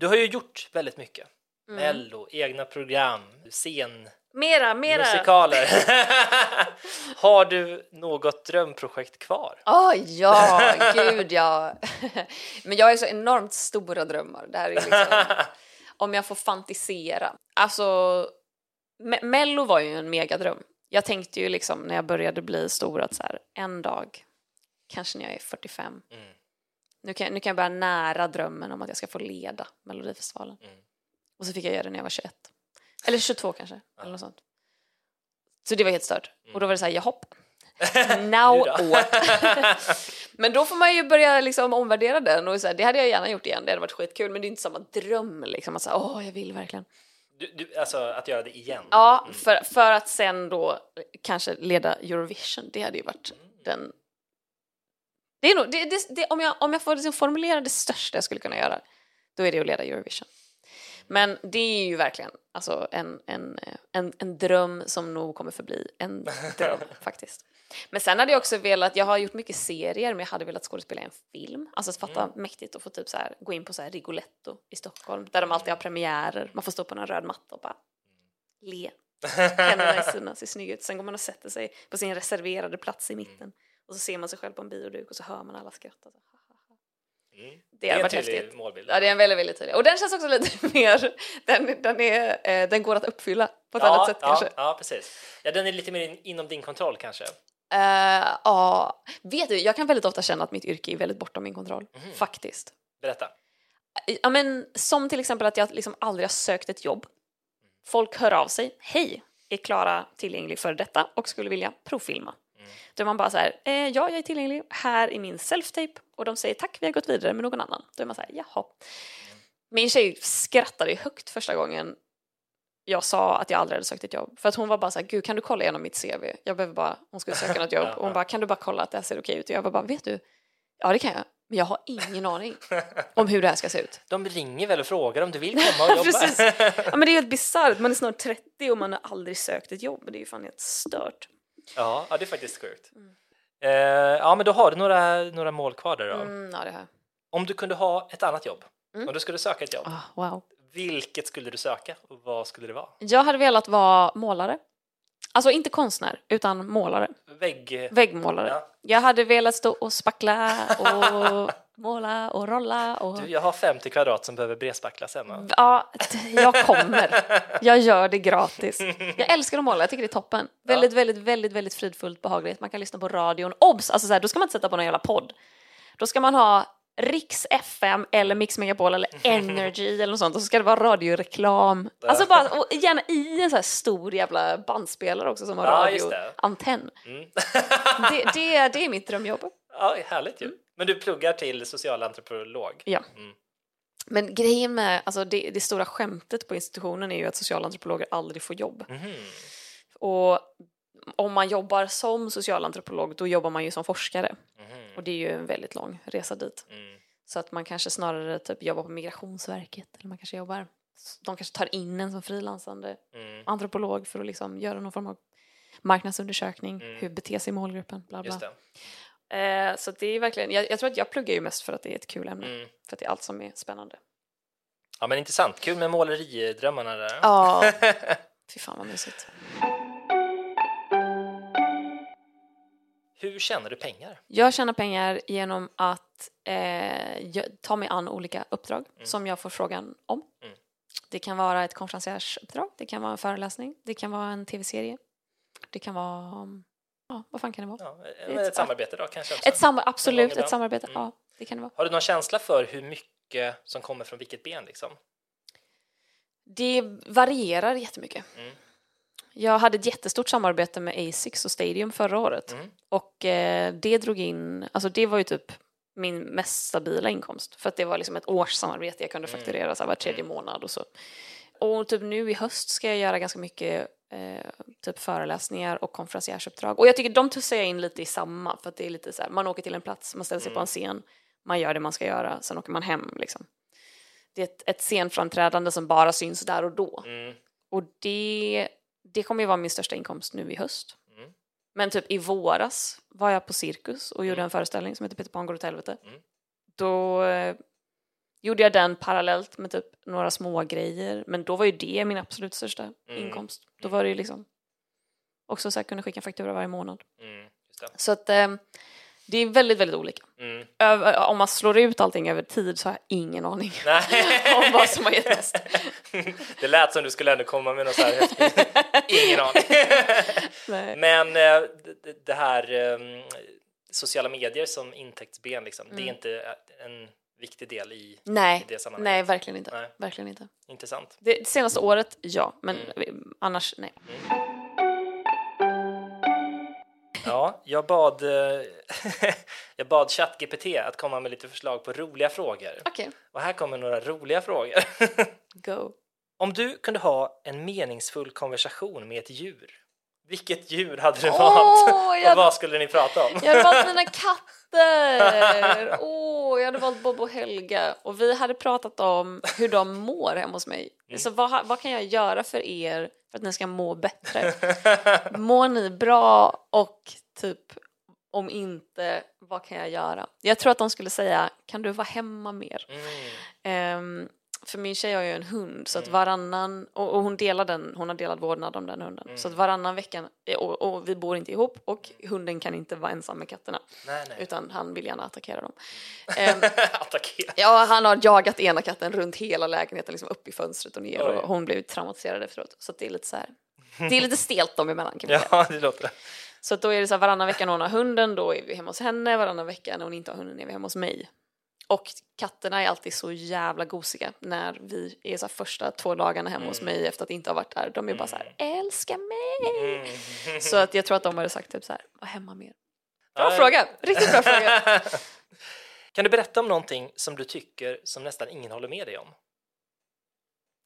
Du har ju gjort väldigt mycket. Mm. Mello, egna program, scen, Mera, mera! musikaler. har du något drömprojekt kvar? Åh ja, gud ja. Men jag har så enormt stora drömmar. Det här är liksom, om jag får fantisera. Alltså, Me- Mello var ju en megadröm. Jag tänkte ju liksom när jag började bli stor att så här, en dag, kanske när jag är 45, Mm. nu, kan, nu kan jag börja nära drömmen om att jag ska få leda Melodifestivalen. Mm. Och så fick jag göra det när jag var 21. Eller 22 kanske, eller något sånt. Så det var helt stört. Och då var det så här, jaha, now what? men då får man ju börja liksom omvärdera den och så här, det hade jag gärna gjort igen, det hade varit skitkul men det är inte samma dröm liksom att säga åh jag vill verkligen. Du, du, alltså att göra det igen? Ja, för, för att sen då kanske leda Eurovision, det hade ju varit den... Det är nog, det, det, det, om, jag, om jag får liksom formulera det största jag skulle kunna göra, då är det att leda Eurovision. Men det är ju verkligen alltså, en, en, eh, en, en dröm som nog kommer förbli en dröm faktiskt. Men sen hade jag också velat, jag har gjort mycket serier men jag hade velat skådespela i en film. Alltså att fatta mäktigt att få typ så här, gå in på så här Rigoletto i Stockholm där de alltid har premiärer. Man får stå på en röd matta och bara le. Händerna i sidorna, ser snygg ut. Sen går man och sätter sig på sin reserverade plats i mitten. Och så ser man sig själv på en bioduk och så hör man alla skratta. Mm. Det är en tydlig målbild. Ja, det är en väldigt, väldigt tydlig. Och den känns också lite mer, den, den, är, eh, den går att uppfylla på ett annat sätt ja, kanske. Ja, precis. Ja, den är lite mer in, inom din kontroll kanske. Eh, Ja, vet du, jag kan väldigt ofta känna att mitt yrke är väldigt bortom min kontroll. Mhm. Faktiskt. Berätta. Ja, men, som till exempel att jag liksom aldrig har sökt ett jobb. Folk hör av sig. Hej, är Klara tillgänglig för detta och skulle vilja provfilma? Då är man bara så här, eh, ja jag är tillgänglig, här är min self-tape och de säger tack vi har gått vidare med någon annan. Då är man så här, jaha. Min tjej skrattade högt första gången jag sa att jag aldrig hade sökt ett jobb. För att hon var bara så här, gud kan du kolla igenom mitt CV? Jag behöver bara, hon skulle söka något jobb och hon bara, kan du bara kolla att det här ser okej ut? Och jag bara, vet du? Ja det kan jag, men jag har ingen aning om hur det här ska se ut. De ringer väl och frågar om du vill komma och jobba? Precis. Ja, men det är helt bisarrt, man är snart 30 och man har aldrig sökt ett jobb. Det är ju fan helt stört. ja, ja, det är faktiskt sjukt. Mm. Eh, ja, men då har du några, några mål kvar där då. Mm, ja, det har. Om du kunde ha ett annat jobb, Mm. om du skulle söka ett jobb, Ah, wow. Vilket skulle du söka och vad skulle det vara? Jag hade velat vara målare. Alltså inte konstnär, utan målare. Vägg... Väggmålare. Ja. Jag hade velat stå och spackla och måla och rolla och... Du, jag har 50 kvadrat som behöver bredspacklas hemma. Ja, jag kommer. Jag gör det gratis. Jag älskar att måla, jag tycker det är toppen. Väldigt, väldigt, väldigt, väldigt fridfullt, behagligt. Man kan lyssna på radion. Obs! Alltså så här, då ska man inte sätta på någon jävla podd. Då ska man ha Riks FM eller Mix Megapol eller Energy eller något sånt och så ska det vara radioreklam. Alltså bara, och gärna i en så här stor jävla bandspelare också som har Ja, just det. radioantenn. Mm. Det, det, det är mitt drömjobb. ja, härligt ju. Men du pluggar till socialantropolog. Ja. Mm. Men grejen med, alltså det, det stora skämtet på institutionen är ju att socialantropologer aldrig får jobb. Mhm. Och om man jobbar som socialantropolog då jobbar man ju som forskare. Mhm. Och det är ju en väldigt lång resa dit. Mm. Så att man kanske snarare typ jobbar på Migrationsverket eller man kanske jobbar, de kanske tar in en som frilansande Mm. antropolog för att liksom göra någon form av marknadsundersökning, Mm. hur beter sig målgruppen, bla bla. Just det. Eh, så det är verkligen, jag, jag tror att jag pluggar ju mest för att det är ett kul ämne, Mm. för att det är allt som är spännande. Ja, men intressant. Kul med måleridrömmarna där. Ja, fy fan vad mysigt. Hur tjänar du pengar? Jag tjänar pengar genom att eh, ta mig an olika uppdrag som jag får frågan om. Mm. Det kan vara ett konferensiersuppdrag, det kan vara en föreläsning, det kan vara en tv-serie, det kan vara, ja vad fan kan det vara? Ja, är ett, ett- samarbete då kanske? Också. Ett sam- absolut, ett samarbete, Mm. ja det kan det vara. Har du någon känsla för hur mycket som kommer från vilket ben liksom? Det varierar jättemycket. Mm. Jag hade ett jättestort samarbete med Asics och Stadium förra året Mm. och eh, det drog in, alltså det var ju typ min mest stabila inkomst för att det var liksom ett års samarbete jag kunde Mm. fakturera så här var tredje månad och så. Och typ nu i höst ska jag göra ganska mycket eh, typ föreläsningar och konferensiersuppdrag och jag tycker de tussar jag in lite i samma för att det är lite så här, man åker till en plats, man ställer sig på en scen, man gör det man ska göra, sen åker man hem liksom. Det är ett, ett scenframträdande som bara syns där och då. Mm. Och det, det kommer ju vara min största inkomst nu i höst. Mm. Men typ i våras var jag på Cirkus och gjorde en föreställning som heter Peter Pan går åt helvete. Mm. Då eh, gjorde jag den parallellt med typ några små grejer men då var ju det min absolut största Mm. inkomst. Då var det ju liksom också så här kunde skicka en faktura varje månad. Mm. Så att eh, det är väldigt, väldigt olika. Mm. Över, om man slår ut allting över tid så har jag ingen aning om vad som har gett mest. Det lät som du skulle ändå komma med något så här. Ingen aning. Men eh, det- här eh, sociala medier som intäktsben, liksom, det är Mm. inte en viktig del i, Nej, i det sammanhanget. nej verkligen inte. Nej. Verkligen inte. Intressant. Det, det senaste året, ja, men Mm. annars nej. Ja, jag bad, eh, jag bad ChatGPT att komma med lite förslag på roliga frågor. Okej, Och här kommer några roliga frågor. go. Om du kunde ha en meningsfull konversation med ett djur, vilket djur hade du Åh, valt? jag- Och vad skulle ni prata om? Jag hade valt mina katter! Åh, jag hade valt Bob och Helga och vi hade pratat om hur de mår hemma hos mig. Mm. Så vad, vad kan jag göra för er för att ni ska må bättre? Mår ni bra och typ om inte, vad kan jag göra? Jag tror att de skulle säga, kan du vara hemma mer? Mm. Ehm, för min tjej har ju en hund så att varannan, och, och hon delar den, hon har delad vårdnad om den hunden. Så att varannan vecka, och, och vi bor inte ihop och hunden kan inte vara ensam med katterna. Nej, nej. Utan han vill gärna attackera dem. Ehm, Attackera. ja, han har jagat ena katten runt hela lägenheten, liksom upp i fönstret och ner Oj. och hon blev traumatiserad efteråt. Så det är lite så här, det är lite stelt dem emellan kan man säga. Ja, det låter Så då är det så här varannan vecka när hon har hunden, då är vi hemma hos henne, varannan vecka när hon inte har hunden är vi hemma hos mig. Och katterna är alltid så jävla gosiga när vi är så första två dagarna hemma hos mig efter att inte ha varit där. De är bara så här, älska mig! Mm. Så att jag tror att de hade sagt typ så här, var hemma mer. Bra Ja, fråga, riktigt bra fråga. Kan du berätta om någonting som du tycker som nästan ingen håller med dig om?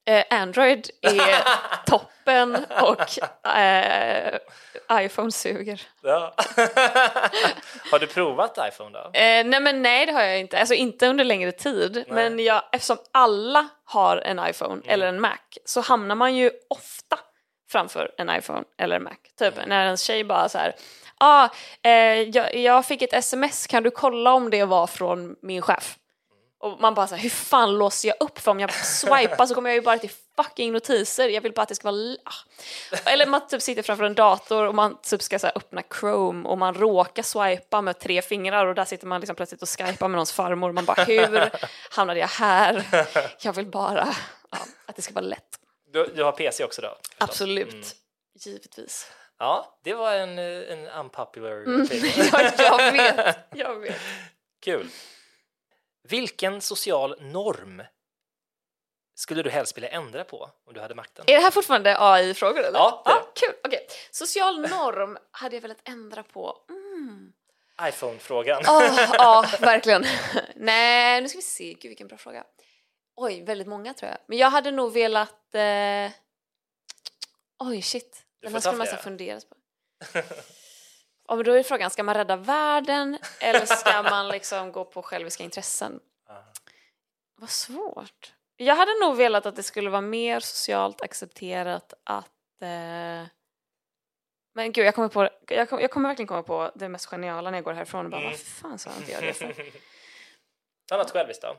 Eh, Android är toppen och eh, iPhone suger. Ja. Har du provat iPhone då? Eh, nej men nej det har jag inte, alltså inte under längre tid. Men jag, eftersom alla har en iPhone eller en Mac så hamnar man ju ofta framför en iPhone eller en Mac. Typ när ens tjej bara så här, ah, eh, jag, jag fick ett sms, kan du kolla om det var från min chef? Och man bara så här, hur fan låser jag upp? För om jag swipar så kommer jag ju bara till fucking notiser. Jag vill bara att det ska vara... Ah. Eller man typ sitter framför en dator och man typ ska så öppna Chrome och man råkar swipa med tre fingrar och där sitter man liksom plötsligt och skypar med någons farmor. Man bara, hur hamnade jag här? Jag vill bara ja, att det ska vara lätt. Du, du har PC också då? förstås. Absolut. Givetvis. Ja, det var en, eh, en unpopular Mm. Ja, jag vet. Jag vet. Kul. Vilken social norm skulle du helst vilja ändra på om du hade makten? Är det här fortfarande AI-frågor eller? Ja, det är ja Kul, okej. Social norm hade jag velat ändra på. Mm. iPhone-frågan. Ja, verkligen. Nej, nu ska vi se. Gud, vilken bra fråga. Oj, väldigt många tror jag. Men jag hade nog velat... Eh... Oj, shit. Den här skulle man funderas på. Men då är frågan, ska man rädda världen eller ska man liksom gå på själviska intressen? Vad svårt. Jag hade nog velat att det skulle vara mer socialt accepterat att... Eh... Men gud, jag kommer, på, jag, kommer, jag kommer verkligen komma på det mest geniala när jag går härifrån och bara, Mm. vad fan sa inte jag det för? Ta något själviskt då.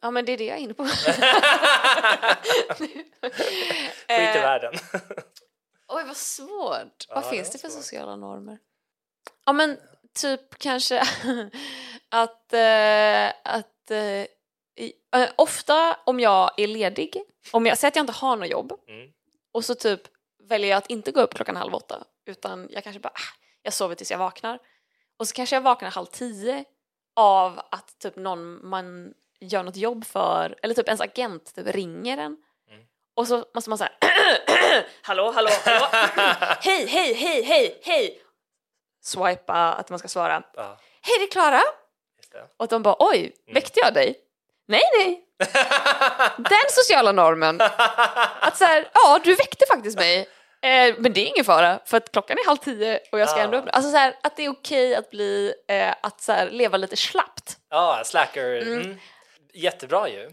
Ja, men det är det jag är inne på. Skit i Eh, världen. Oj, vad svårt. Ja, vad finns det för svårt. sociala normer? Ja, men typ kanske att, eh, att eh, i, eh, ofta om jag är ledig, om jag säger att jag inte har något jobb Mm. och så typ väljer jag att inte gå upp klockan halv åtta utan jag kanske bara, ah, jag sover tills jag vaknar och så kanske jag vaknar halv tio av att typ någon man gör något jobb för eller typ ens agent typ ringer en och så måste man säga hallå, hallå, hallå, hej, hej, hej, hej, hej. Swipa att man ska svara. Ja, Hej, det är Klara. Och de bara, oj, väckte jag dig? Nej, nej. Den sociala normen. Att så här, ja, du väckte faktiskt mig. Eh, men det är ingen fara, för att klockan är halv tio och jag ska ändå Ah. upp. Alltså så här, att det är okej att bli, eh, att så här, leva lite slappt. Ja, slacker. Mm. Jättebra ju.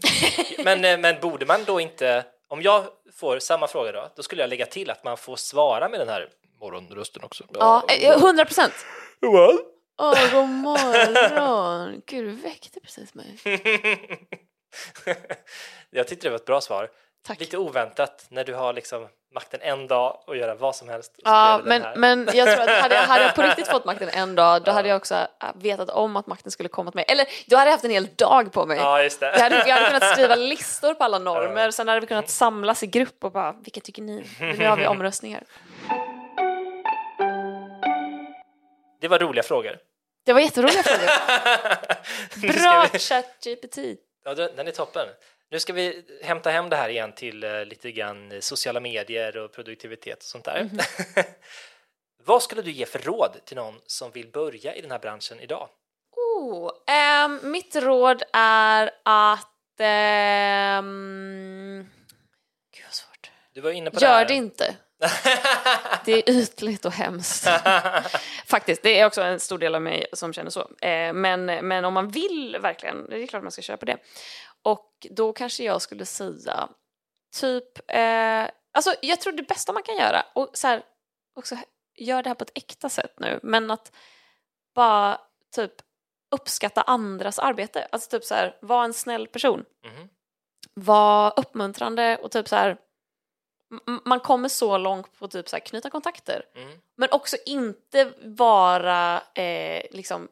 Men, eh, men borde man då inte, om jag får samma fråga då, då skulle jag lägga till att man får svara med den här morgonrösten också. Ja, eh, hundra procent. What? Åh, god morgon. Gud, du väckte precis mig. jag tyckte det var ett bra svar. Tack. Lite oväntat när du har liksom makten en dag och göra vad som helst. Ja, men, men jag tror att hade jag, hade jag på riktigt fått makten en dag, då hade jag också äh, vetat om att makten skulle komma till mig. Eller då hade jag haft en hel dag på mig. Ja, just det. Jag hade, jag hade kunnat skriva listor på alla normer, sen hade vi kunnat samlas i grupp och bara, vilka tycker ni? Nu har vi omröstningar. Det var roliga frågor. Det var jätteroliga frågor. Bra vi- ChatGPT. Ja, den är toppen. Nu ska vi hämta hem det här igen till eh, lite grann sociala medier och produktivitet och sånt där. Mhm. Vad skulle du ge för råd till någon som vill börja i den här branschen idag? Oh, ehm, mitt råd är att... ehm, gud vad svårt. Du var inne på det Gör här. det inte. Det är ytligt och hemskt. Faktiskt, det är också en stor del av mig som känner så. Eh, men, men om man vill verkligen, det är klart man ska köra på det. Och då kanske jag skulle säga typ, eh, alltså jag tror det bästa man kan göra, och så här, också gör det här på ett äkta sätt nu, men att bara typ uppskatta andras arbete. Alltså typ så här, var en snäll person. Mhm. Var uppmuntrande och typ så här, man kommer så långt på typ så här knyta kontakter. Mm. Men också inte vara eh, liksom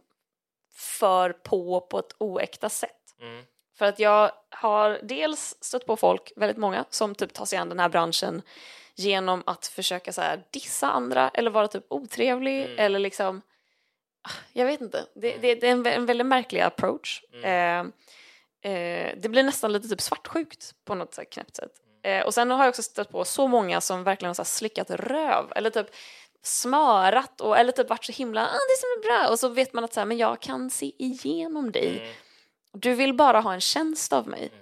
för på på ett oäkta sätt. Mm. För att jag har dels stött på folk, väldigt många, som typ tar sig an den här branschen genom att försöka så här dissa andra eller vara typ otrevlig Mm. eller liksom ah, jag vet inte, det, det, det är en, vä- en väldigt märklig approach. Eh, eh, det blir nästan lite typ svartsjukt på något så här knäppt sätt. Eh, och sen har jag också stött på så många som verkligen har så slickat röv eller typ smörat och, eller typ varit så himla ah, det som är bra och så vet man att så här, men jag kan se igenom dig. Mm. Du vill bara ha en tjänst av mig.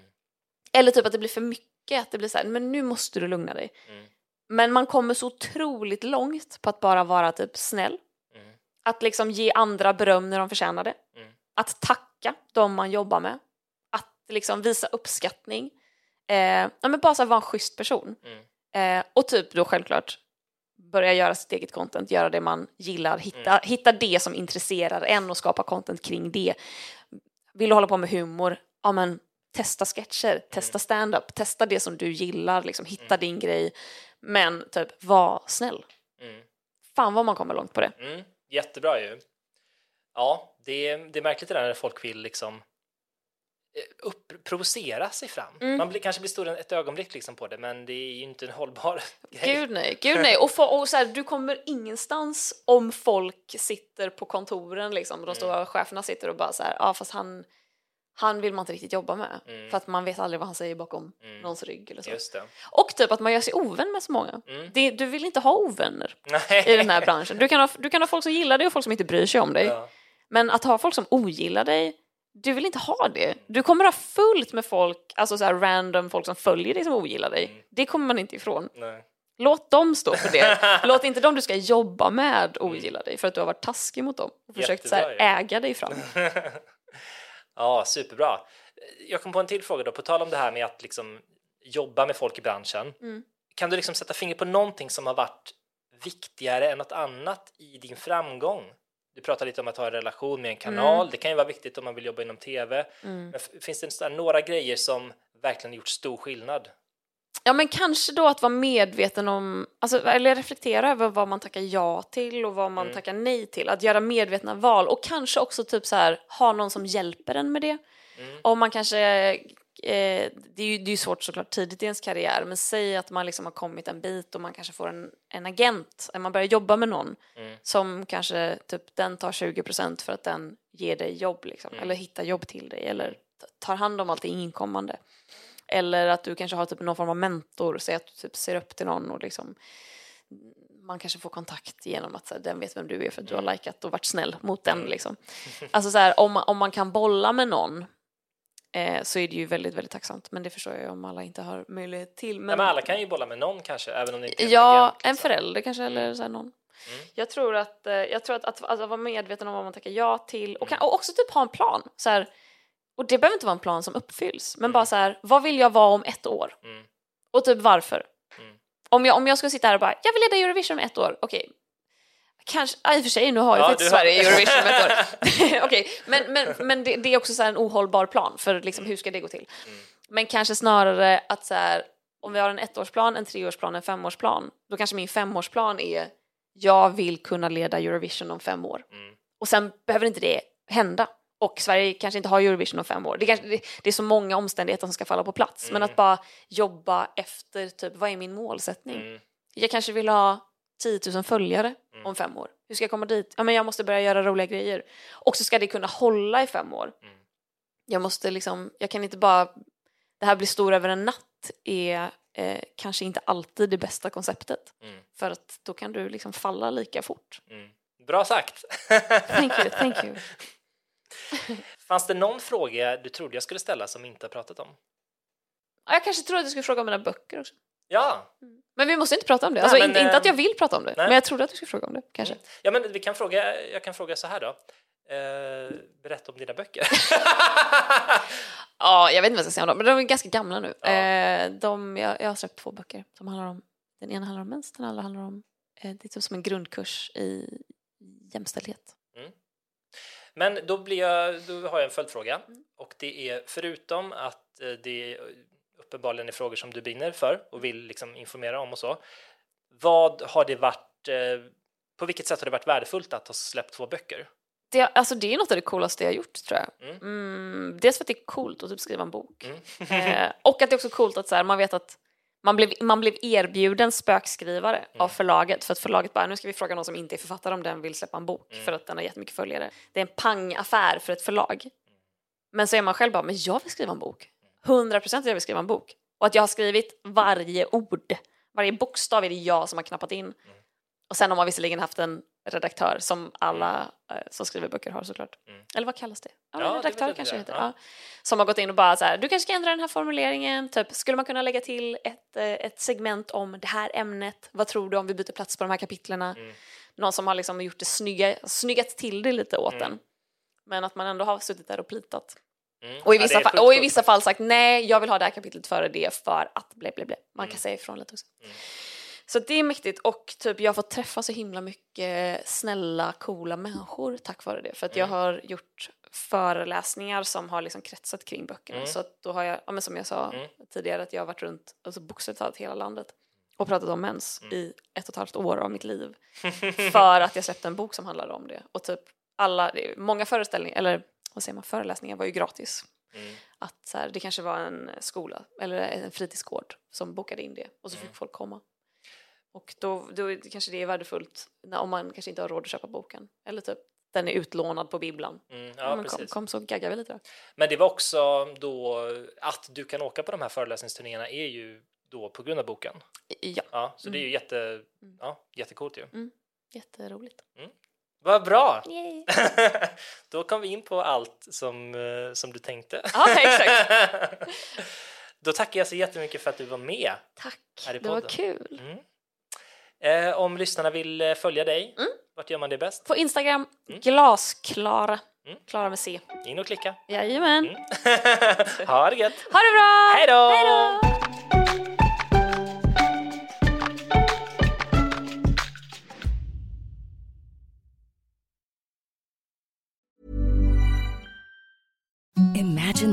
Eller typ att det blir för mycket, att det blir så här, men nu måste du lugna dig. Mm. Men man kommer så otroligt långt på att bara vara typ snäll. Mm. Att liksom ge andra beröm när de förtjänar det. Mm. Att tacka de man jobbar med. Att liksom visa uppskattning. Eh, ja, men bara så här, vara en schysst person. Mm. Eh, och typ då självklart börja göra sitt eget content, göra det man gillar, hitta, hitta det som intresserar en och skapa content kring det. Vill du hålla på med humor, ja men testa sketcher, testa stand-up, testa det som du gillar, liksom, hitta din grej. Men typ, var snäll. Mm. Fan vad man kommer långt på det. Mm. Jättebra ju. Ja, det är, det är märkligt det där när folk vill liksom upp, provocera sig fram. Mm. Man blir, kanske blir stor ett ögonblick liksom på det, men det är ju inte en hållbar grej. Gud nej, gud nej. Och, få- och så här, du kommer ingenstans om folk sitter på kontoren liksom, och de stora cheferna sitter och bara så här, ja fast han, han vill man inte riktigt jobba med. För att man vet aldrig vad han säger bakom någons rygg eller så. Och typ att man gör sig ovän med så många. Det, du vill inte ha ovänner Nej. i den här branschen. Du kan, ha, du kan ha folk som gillar dig och folk som inte bryr sig om dig. Ja. Men att ha folk som ogillar dig, du vill inte ha det. Du kommer ha fullt med folk, alltså så här random folk som följer dig som ogillar dig. Det kommer man inte ifrån. Nej. Låt dem stå för det. Låt inte dem du ska jobba med ogilla dig för att du har varit taskig mot dem och försökt så här, äga dig fram. Ja, superbra. Jag kom på en till fråga då, på tal om det här med att liksom jobba med folk i branschen. Mm. Kan du liksom sätta fingret på någonting som har varit viktigare än något annat i din framgång? Du pratar lite om att ha en relation med en kanal. Mm. Det kan ju vara viktigt om man vill jobba inom tv. Men f- finns det några grejer som verkligen gjort stor skillnad? Ja men kanske då att vara medveten om, alltså, eller reflektera över vad man tackar ja till och vad man Mm. tackar nej till. Att göra medvetna val och kanske också typ så här ha någon som hjälper en med det. Mm. Om man kanske, eh, det är ju det är svårt såklart tidigt i ens karriär, men säg att man liksom har kommit en bit och man kanske får en, en agent, eller man börjar jobba med någon Mm. som kanske typ den tar 20% för att den ger dig jobb liksom, Mm. eller hittar jobb till dig eller tar hand om allting inkommande. Eller att du kanske har typ någon form av mentor, säg att du typ ser upp till någon och liksom man kanske får kontakt genom att så här, den vet vem du är för att du har likat och varit snäll mot den. Liksom. Alltså så här, om, om man kan bolla med någon eh, så är det ju väldigt, väldigt tacksamt. Men det förstår jag ju om alla inte har möjlighet till. Men, men alla kan ju bolla med någon kanske, även om det inte är en Ja, agent, en liksom. förälder kanske eller så här någon. Jag tror att, eh, jag tror att, att, att vara medveten om vad man tackar ja till och, kan, och också typ ha en plan. Så här, och det behöver inte vara en plan som uppfylls, men bara så här, vad vill jag vara om ett år? Mm. Och typ varför? Mm. Om, jag, om jag ska sitta här och bara, jag vill leda Eurovision om ett år, okej. Kanske, ja, i och för sig nu har ju Ja, faktiskt du har- Sverige Eurovision ett år. okej, men, men, men det, det är också så här en ohållbar plan för liksom, hur ska det gå till? Mm. Men kanske snarare att så här, om vi har en ettårsplan, en treårsplan, en femårsplan, då kanske min femårsplan är jag vill kunna leda Eurovision om fem år. Mm. Och sen behöver inte det hända. Och Sverige kanske inte har Eurovision om fem år. Det, kanske, det, det är så många omständigheter som ska falla på plats. Men att bara jobba efter, typ, vad är min målsättning? Mm. Jag kanske vill ha 10 000 följare om fem år. Hur ska jag komma dit? Ja, men jag måste börja göra roliga grejer. Och så ska det kunna hålla i fem år. Mm. Jag måste liksom, jag kan inte bara, det här blir stor över en natt är eh, kanske inte alltid det bästa konceptet. Mm. För att då kan du liksom falla lika fort. Mm. Bra sagt! Thank you, thank you. Fanns det någon fråga du trodde jag skulle ställa som vi inte har pratat om? Ja, Jag kanske trodde att du skulle fråga om mina böcker också. Ja, Men vi måste inte prata om det. Nej, Alltså, men, inte, inte att eh, jag vill prata om det, nej. men jag trodde att du skulle fråga om det, kanske. ja men vi kan fråga, jag kan fråga så här då. Eh, berätta om dina böcker. Ja, jag vet inte vad jag ska säga om dem, men de är ganska gamla nu. Ja. Eh, de, jag, jag har släppt två böcker som handlar om, den ena handlar om mens, den andra handlar om, eh, det är typ som en grundkurs i jämställdhet. Men då, blir jag, då har jag en följdfråga och det är förutom att eh, det uppenbarligen är frågor som du brinner för och vill liksom informera om och så. Vad har det varit? Eh, på vilket sätt har det varit värdefullt att ha släppt två böcker? Det, alltså, det är något av det coolaste jag gjort, tror jag. Mm. Mm, dels för att det är coolt att typ skriva en bok. Mm. Eh, och att det är också coolt att så här, man vet att man blev, man blev erbjuden spökskrivare Mm. av förlaget för att förlaget bara, nu ska vi fråga någon som inte är författare om den vill släppa en bok Mm. för att den har jättemycket följare. Det är en pangaffär för ett förlag. Men så är man själv bara, men jag vill skriva en bok. 100% att jag vill skriva en bok. Och att jag har skrivit varje ord, varje bokstav är det jag som har knappat in. Och sen har man visserligen haft en redaktör som alla eh, som skriver böcker har såklart. Mm. Eller vad kallas det? Ja, Ja, det redaktör det kanske där. heter. Ja. Ja. Som har gått in och bara så här, du kanske ska ändra den här formuleringen, typ skulle man kunna lägga till ett, eh, ett segment om det här ämnet, vad tror du om vi byter plats på de här kapitlerna? Mm. Någon som har liksom gjort det snygga, snyggat till det lite åt Mm. en. Men att man ändå har suttit där och plitat. Mm. Och i Ja, vissa, är fall, och i vissa fall sagt nej, jag vill ha det här kapitlet före det för att ble, ble, ble. Man kan Mm. säga ifrån lite också. Mm. Så det är mäktigt och typ jag har fått träffa så himla mycket snälla, coola människor tack vare det. För att jag har gjort föreläsningar som har liksom kretsat kring böckerna. Så att då har jag, ja, men som jag sa tidigare, att jag har varit runt alltså bokstavligt talat hela landet och pratat om mens i ett och ett halvt år av mitt liv. för att jag släppte en bok som handlade om det. Och typ alla, många föreställningar, eller vad säger man, föreläsningar var ju gratis. Att så här, det kanske var en skola eller en fritidsgård som bokade in det och så fick folk komma. Och då, då kanske det är värdefullt när, om man kanske inte har råd att köpa boken. Eller typ den är utlånad på bibblan. Mm, Ja, men kom, kom så gaggar vi lite då. Men det var också då att du kan åka på de här föreläsningsturnéerna är ju då på grund av boken. Ja, Ja, så det är ju jätte, ja, jättecoolt ju. jätteroligt. Vad bra! Då kom vi in på allt som, eh, som du tänkte. Ja, exakt. då tackar jag så jättemycket för att du var med. Tack, det var kul. Eh, om lyssnarna vill eh, följa dig, Mm. vart gör man det bäst? På Instagram, Mm. glasklara. Klara med C. In och klicka. Jajamän. ha det gött! Ha det bra! Hej då!